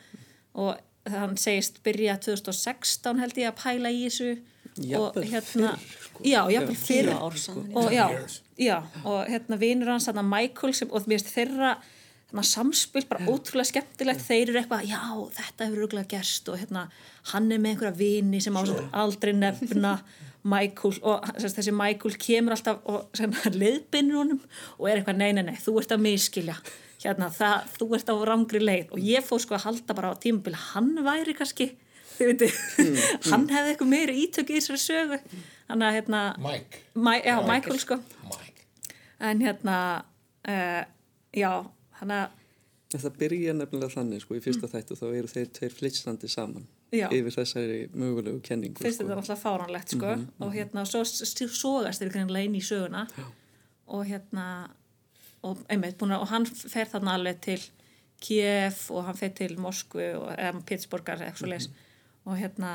K: Og hann segist byrja 2016 held ég að pæla í þessu og hérna
A: sko.
K: já, jafnvel
A: Já.
K: fyrr
I: Tíu ár saman,
K: og
I: já.
K: já, og hérna vinur hans hérna Michael sem, og mér finnst þeirra þarna samspil bara ótrúlega skemmtilegt. Þeir eru eitthvað, já, þetta hefur rúglega gerst. Og hérna, hann er með einhverja vini sem ásett aldrei nefna Michael. Og sagt, þessi Michael kemur alltaf og leiðbinnur honum og er eitthvað, nei, nei, nei, þú ert að miskilja hérna, það, þú ert á rangri leið. Og ég fór sko að halda bara á tímabil hann væri kannski þið veitir, hann hefði eitthvað meiri ítök í þessari sögu. Hann að hérna
J: Mike.
K: Ma já,
J: Michael.
K: Michael sko. En hérna uh, já, hann að
A: það byrja nefnilega þannig sko í fyrsta þættu þá eru þeir tveir flitsandi saman
K: Já.
A: yfir þessari mögulegu kenningu
K: finnst
A: sko.
K: þetta náttúrulega fáránlegt sko.
A: Mhm,
K: og hérna svo st- sogast þeir greinlega inn í söguna. Og hérna og einmitt búin að og hann fer þarna alveg til Kiev og hann fer til Moskvu og eða Pittsburghar eitthvað svo leis og hérna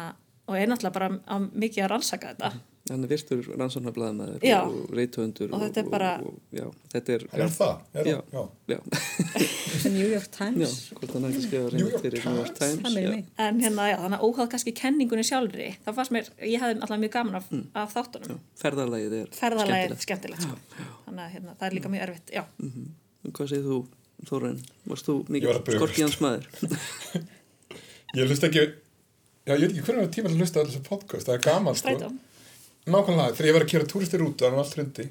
K: og er náttúrulega bara á mikið að rannsaka þetta
A: Hann er virtur rannsóknarblæðmaður
K: Já.
A: og reythöndur
K: Og þetta er bara-
A: og, og, þetta er,
J: er það? Er
A: já,
J: það?
A: já.
I: New York Times
A: Já,
J: New York
A: fyrir New York Times
I: Það mig.
K: en hérna já, þannig að óháð kannski kenningunni sjálfri þá fannst mér, ég hefði alltaf mjög gaman af, af þáttunum
A: Ferðarlagið er
K: ferðalagið
A: skemmtilegt.
K: skemmtilegt sko. þannig að hérna, það er líka mjög erfitt já,
A: En Hvað segir þú, Þórainn? Varst þú mikið
J: að bugast.
A: skorkíans maður?
J: Ég hlust ekki, já ég veit ekki hvernig var tíma til að hlusta á þessu podcast, það er gaman sko.
K: strætó.
J: Nákvæmlega, þegar ég var að kera túristir út og allt hrundi,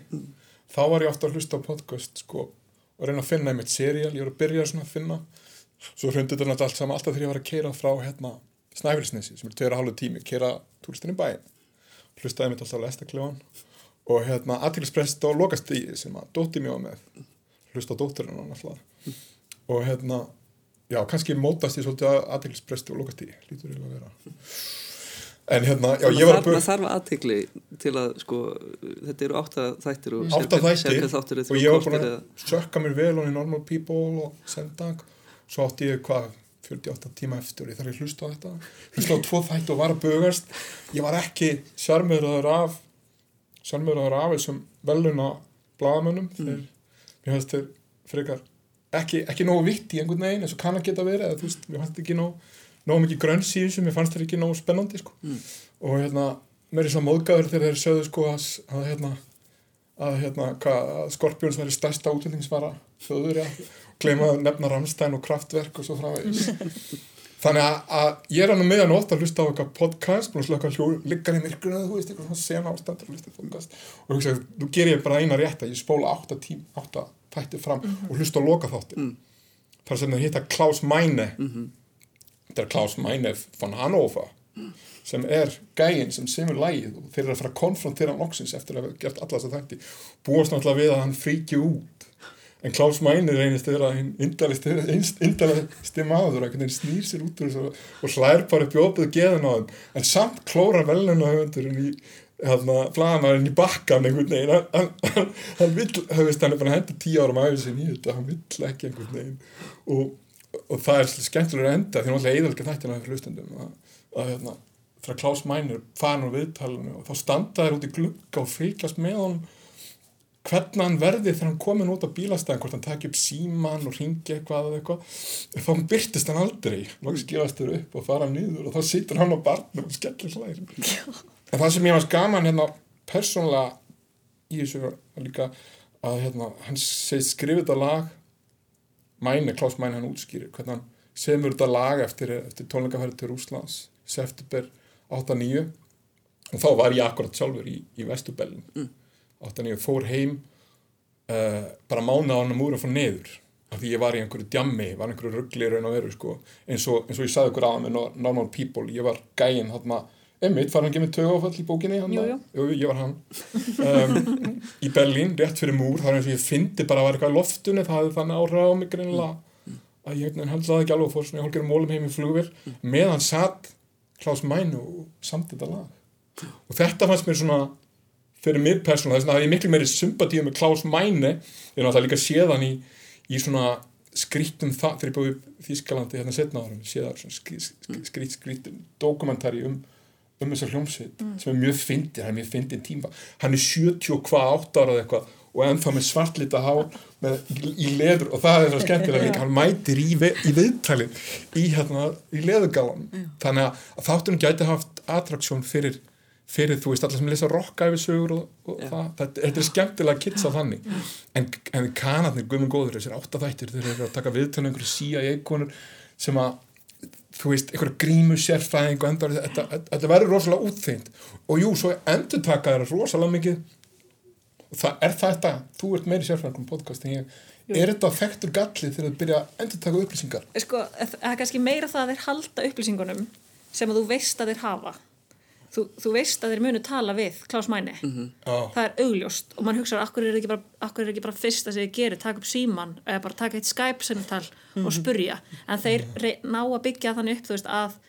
J: þá var ég ofta að hlusta á podcast sko og reyna að finna einmitt seriál, ég var að byrja svona að finna, svo hrundi þetta náttúrulega allt saman alltaf þegar ég var að kera frá hérna Snæfellsnesi sem er tveira hálfu tími, kera túristin í bæinn, hlustaði einmitt alltaf á lestaklefan og hérna aðtilsprest á lokastíði sem að dótti mjög með, hlusta á dótturinn hann alltaf og hérna, já kannski mótast ég svolítið að aðtilspresti á lokastíði, lítur eiginlega að vera. En hérna, já, ég var að
A: Það þarf aðtikli til að sko, þetta eru átta þættir og
J: átta
A: sérhver-
J: þættir og ég var
A: korter
J: að sökka mér vel og í Normal People og sendag svo átti ég hvað 48 tíma eftir og ég þarf að hlusta á þetta. Hlusta á tvo þætti og var að bugast. Ég var ekki sjarmöðraður af sjarmöðraður af þessum veluna blagamönnum þeir, mér fannst þeir frekar ekki, ekki nógu vitt í einhvern veginn eins og kann að geta verið eða þú veist, mér fannst ekki nógu nógu mikið grönns í þessu, mér fannst þeir ekki nógu spennandi sko. og hérna mér er svo móðgæður þegar þeir sögðu sko að, að hérna að hérna, hvað, að Skorpjóns væri stærsta útlendingisvara þjóður, já, gleyma að nefna Ramstein og Kraftwerk og svo framvegis þannig að, að ég er hann með að nota að hlusta á eitthvað podcast, búin að slöka hljó liggar í myrkruna, þú veist, eitthvað svona sena ástandur að hlusta podcast. Og hugsa, nú ger ég bara eina rétta, ég spóla átta tím, átta þætti fram og hlusta á loka þátti þar sem það hitta Klaus Meine. Þetta er Klaus Meine von Hannover sem er gæinn sem semur lægið og þeir eru að fara að konfrontera hann loksins eftir að hafa gert alla þess að þætti. Búast náttúrulega við að hann fríki út en Klaus Meine reynist að vera indalisti maður að snýr sér út úr þessu og hlær bara upp í opið geðan á þeim. En samt klóra veluna höfundurinn í hérna, flagamæðurinn í bakkan einhvern veginn. Hann, hann, hann, hann vill, höfist hann er bara að henda tíu árum aðeins í þetta, hann vill ekki einhvern veginn. Og, og það er skemmtilega enda því hann alltaf eðalga þættina fyrir hlustendum að, að hérna, frá Klaus Mænur farin á viðtalinu og þá standa þær út í glugga og fylgjast með honum hvernig hann verði þegar hann komin út á bílastæðin hvort hann takk upp síman og ringi eitthvað eða eitthvað þá byrtist hann aldrei. Loks gefast þér upp og fara niður og þá situr hann á barnum og skellir hlæðir en það sem ég varst gaman hérna persónulega í þessu var líka að hérna, hann segið skrifið þetta lag mæni, Klaus Mæni hann útskýrir hvernig hann semur þetta lag eftir, eftir tónleikaferði til Rúslands september 8-9 og þá var ég akkurat sjálfur í, í Vesturbellin mm. 8-9 fór heim uh, bara mána á hann múra fór neður af því ég var í einhverju djammi, var einhverju ruggli raun og veru sko, eins og, eins og ég sagði ykkur aðan með Normal People, ég var gæinn hérna Emmitt, fara hann ekki með tögáfall í bókinni hann,
K: Jú, jú.
J: jú, ég var hann. Um, í Berlín, rétt fyrir múr það er eins og ég fyndi bara að var eitthvað í loftunni það hafði þannig áhrif á mig greinilega. Að ég held það ekki alveg og fór svona í hálfgerðum mólum heim í flugvél. Meðan satt Klaus Mænu og samt þetta lag. Og þetta fannst mér svona fyrir mér persónulega, þess vegna hafði ég miklu meiri sympatíu með Klaus Mæne ég er náttúrulega líka séðan í, í svona skrítum það, þegar ég búið í Þýskalandi hérna setna árum, séðan svona skrít, skrít, skrít, dokumentari um um þessar hljómsveit sem er mjög fyndin, hann er mjög fyndin tíma. Hann er 70 og hvað átt ára eða eitthvað og ennþá með svartlita með, í, leður og það er svo skemmtilega líka hann mætir í, ve, í viðtalið í, hérna, í leðugálan þannig að, að þáttunum gæti haft attraksjón fyrir, fyrir þú veist allar sem lesa rockæfisögur og, og það, þetta, þetta er skemmtilega kids á þannig. En, en kanarnir, guðmund góður þessir áttaþættir, þeir eru að taka viðtalið einhverju CIA-konur sem að þú veist, einhverja grímu sérfæðing og endar, þetta, þetta, þetta verður rosalega útþynd og jú, svo endur taka þeirra rosalega mikið. Og það er þetta, þú ert meiri sérfæðingum podcast en ég, er þetta þekktur gallið þegar þú byrja að endur taka upplýsingar
K: sko, það er kannski meira það að þeir halda upplýsingunum sem að þú veist að þeir hafa þú, þú veist að þeir munu tala við Klaus Mæni
J: Já.
K: það er augljóst. Og mann hugsa akkur er ekki bara, akkur er ekki bara fyrsta sem þið gerir taka upp síman eða bara taka eitt Skype samtal og spurja. En þeir rey- ná að byggja þannig upp þú veist að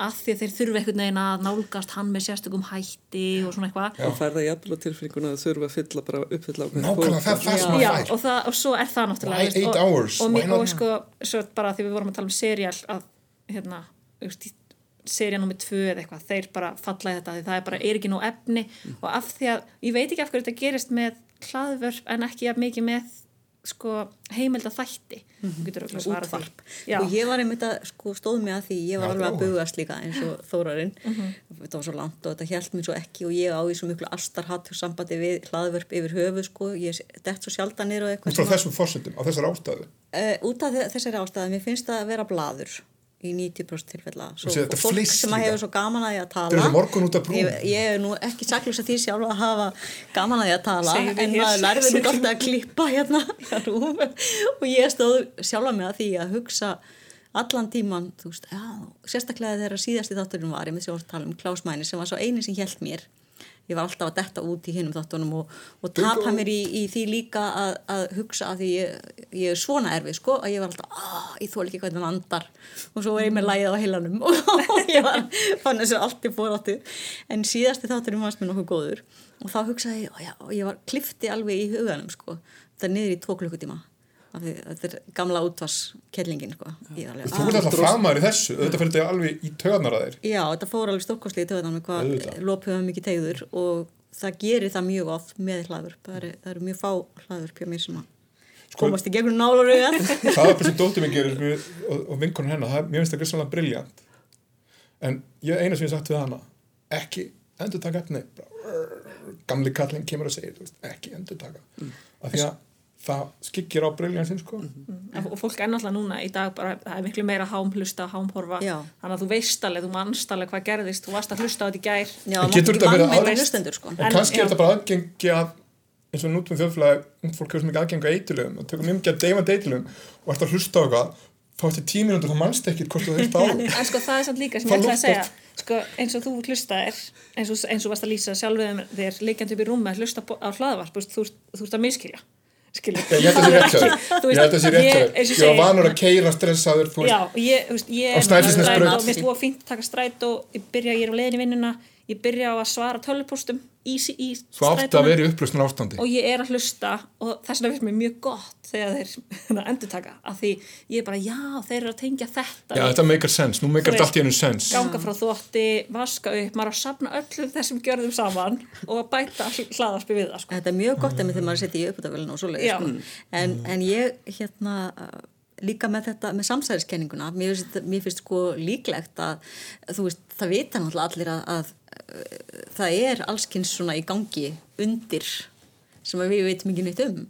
K: að því að þeir þurfa einhvern veginn að nálgast hann með sérstökum hætti og svona eitthvað.
A: Og fær það jafnvel á tilfinninguna að þurfa að fylla bara uppfylla ákveðin
J: Nákvæmlega, það er það sem að fær.
K: og, það, og svo er það náttúrulega
J: Why eight
K: og,
J: hours?
K: og, og, og sko, svo bara því við vorum að tala um serial að hérna, þú veist, seria nummið tvö eða eitthvað, þeir bara falla í þetta því það er bara, er ekki nú efni. Og af því að, ég veit ekki af hverju þetta gerist með hlaðvörp en ekki jafn mikið með sko, heimilda þætti þú því.
I: útvarp.
K: Já.
I: og ég var einmitt að sko, stóð mig að því ég var
J: Já,
I: alveg að bugast líka eins og Þórarinn. Þetta var svo langt og þetta held mér svo ekki og ég á í svo miklu astarhatt og sambandi við hlaðvörp yfir höfu sko, ég dett svo sjaldan niður og eitthvað
J: út frá
I: sem að-
J: þessum fórsöndum, á þessar ástæðu?
I: Uh, út af þe- þessari ástæði, mér finnst það að vera blaður í 90% tilfella. Svo,
J: Og
I: fólk
J: fliss
I: sem að hefur svo gaman að því að tala. Ég, ég er nú ekki saklus að því sjálf að hafa gaman að því að tala
K: Segðu
I: en maður lærði mig alltaf að klippa hérna RÚV. og ég stóð sjálfa mig að því að hugsa allan tíman, þú veist, já, sérstaklega þegar síðasti þátturinn var, ég með sjálf að tala um Klaus Mæni sem var svo eini sem hjælt mér ég var alltaf að detta út í hinnum þáttunum og, og tapa mér í, í því líka að, að hugsa að því ég, ég er svona erfið sko að ég var alltaf, að ég þól ekki hvernig hann andar. Og svo var ég með lægið á heilanum og ég var, fann þessu allt í fóráttu en síðasti þátturinn varst mér nokkuð góður og þá hugsaði ég, og já, og ég var klifti alveg í huganum sko, þetta niður í tvo klukkutíma þetta er gamla útvarskellingin sko. Ég
J: Þú ert alltaf framar í þessu, þetta fyrir þetta alveg í töðanar að þér.
I: Já, þetta fór alveg stórkostlega í töðan með hvað lópum mikið tegður og það gerir það mjög oft með hlaðvörp. Það eru, það eru mjög fá hlaðvörp hjá mér sem að
J: Sko-
I: komast í gegnum nálarauðan.
J: Það er bara sem dóttir mig gerir mér, og, og vinkonur hennar, það, er- mér finnst það grissanlega briljant. En ég eina sem ég sagt við hana, ekki endur taka efni, gamli kallinn kemur þú veist, ekki endur taka. Mm. Af því að það skikkir á briljansinn, sko.
K: En- og fólk er náttúrulega núna í dag bara, það er miklu meira hámhlusta, hámhorfa
I: Já.
K: þannig að þú veist alveg, þú manst alveg hvað gerðist þú varst að hlusta á þetta í gær
I: Já,
J: En getur þetta verið
I: með
J: að-
I: hlustendur sko.
J: Og
K: En-
J: kannski
K: já.
J: er þetta bara aðgengi að eins og nútum þjóðfélagi, ungd fólk hefur svo mikið aðgengi að eitilöfum og tökum mjög mikið að deyfa eitilöfum og ert að hlusta á eitthvað, þá eftir tíu mínútur þá mannst ekkit hvort þú hefst á
K: en sko það er samt líka sem ég ætla að segja sko, eins og þú hlustaðir eins og, eins og varst að lýsa sjálfið þér leikjandi upp í rúmi að hlusta á hlaðvarp þú, veist, þú, ert- þú ert að miskilja skilja
J: Ég held að það sé rétt þér. Ég held að það sé rétt
K: og
J: Ég var vanur að keira stressaður.
K: Já, og ég, veist, ég
J: Á Snæfellsnesbraut.
K: og minnst þú að fínt að taka stræt og ég byrja, ég er á leiðin í vinnuna ég byrja á að svara tölvupóstum í, í
J: Svo átti að vera í upplösnum ástandi.
K: og ég er að hlusta og þess vegna finnst mér mjög gott þegar þeir endur taka af því ég er bara já þeir eru að tengja þetta
J: Já, þetta meikar sens, nú meikar þetta allt í hennu sens.
K: ganga frá þótti, vaska upp maður er að safna öllum þessum gjörðum saman og að bæta hlaðarpi við það sko.
I: Þetta er mjög gott emi þegar maður setja í upputavölinu og svoleiði
K: Já.
I: sko. en, en ég hérna uh, líka með þetta, með samsæðiskenninguna mér finnst, mér finnst sko líklegt að þú veist, það vita náttúrulega allir að, að það er allskins svona í gangi undir sem við veitum ekki neitt um.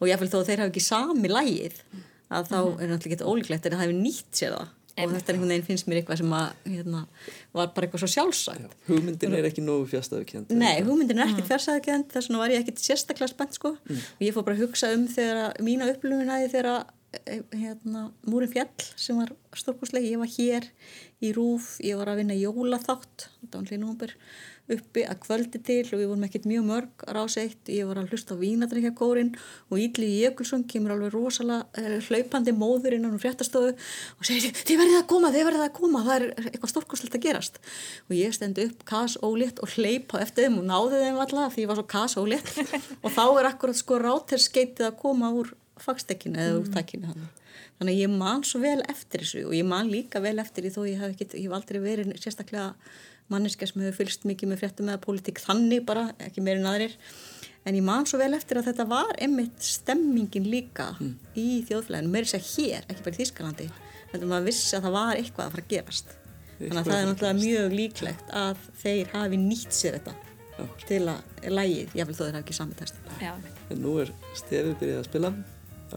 I: Og jáfnvel þó að þeir hafa ekki sami lægið að þá er náttúrulega ekki ólíklegt en það hefur nýtt sér það. Og þetta er einhvern veginn finnst mér eitthvað sem að hérna, var bara eitthvað svo sjálfsagt.
A: Hugmyndin er ekki nógu fjastafkjönd
I: Nei, hugmyndin er ekkert fjarsæðakend þess vegna var ég ekkert sérstaklega spennt sko. Og ég fór bara að hugsa um þegar mína upplifun að því þegar að hérna, Múrin Fjall sem var stórkosleg, ég var hér í Rúf, ég var að vinna jólaþátt uppi að kvöldi til og við vorum ekkert mjög mörg að rása eitt, ég var að hlusta á vínadrykja kórin og Ídli Jökulsson kemur alveg rosalega uh, hlaupandi móður innan um fréttastofu og segir þið verðið að koma, þið verðið að koma það er eitthvað stórkoslegt að gerast. Og ég stend upp kas ólétt og hleypa eftir þeim og náði þeim alltaf því ég var svo kas ólétt. Og þá er akkurat sko ráterskeitið að koma úr fagstekinu eða úr takkinu hann þannig að ég man svo vel eftir þessu og ég man líka vel eftir því þó ég hef, ekki, ég hef aldrei verið sérstaklega manneska sem hefur fylgst mikið með fréttum eða pólitík þannig bara, ekki meirinn aðrir. En ég man svo vel eftir að þetta var einmitt stemmingin líka mm. í þjóðflæðinu, meirinn sér hér, ekki bara í Þískalandi þannig að maður vissi að það var eitthvað að fara að gerast. Þannig að það er náttúrulega mjög líklegt að þeir hafi nýtt sér þetta Já. til að lægið, ég vil þó þeir hafi ekki sami test
A: En nú er stefið byrjað að spila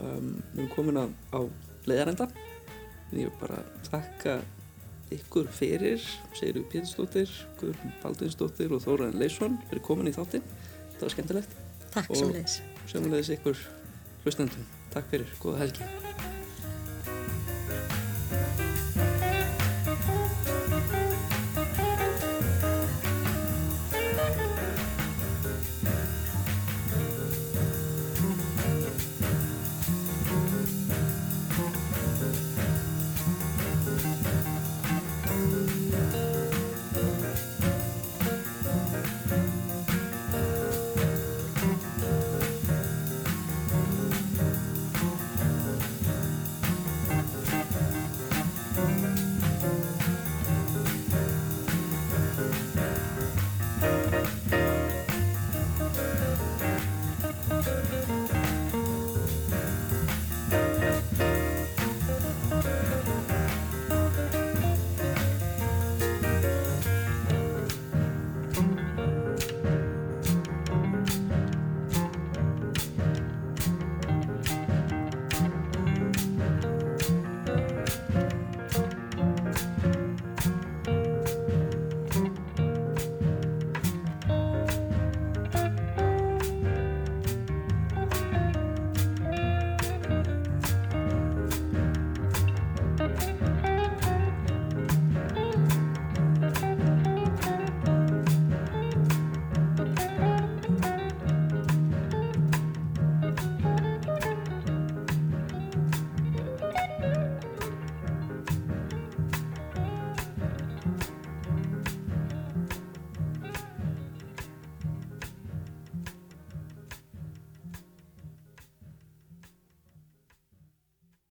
A: um, við erum komin á, á leiðarenda. En ég vil bara þakka ykkur fyrir Sigurður Pétursdóttir, Guðrún Baldunsdóttir og Þóraðin Leysson fyrir komin í þáttinn. Það var skemmtilegt.
I: Takk
A: og sem leiðis ykkur hlustendum. Takk fyrir, góða helgi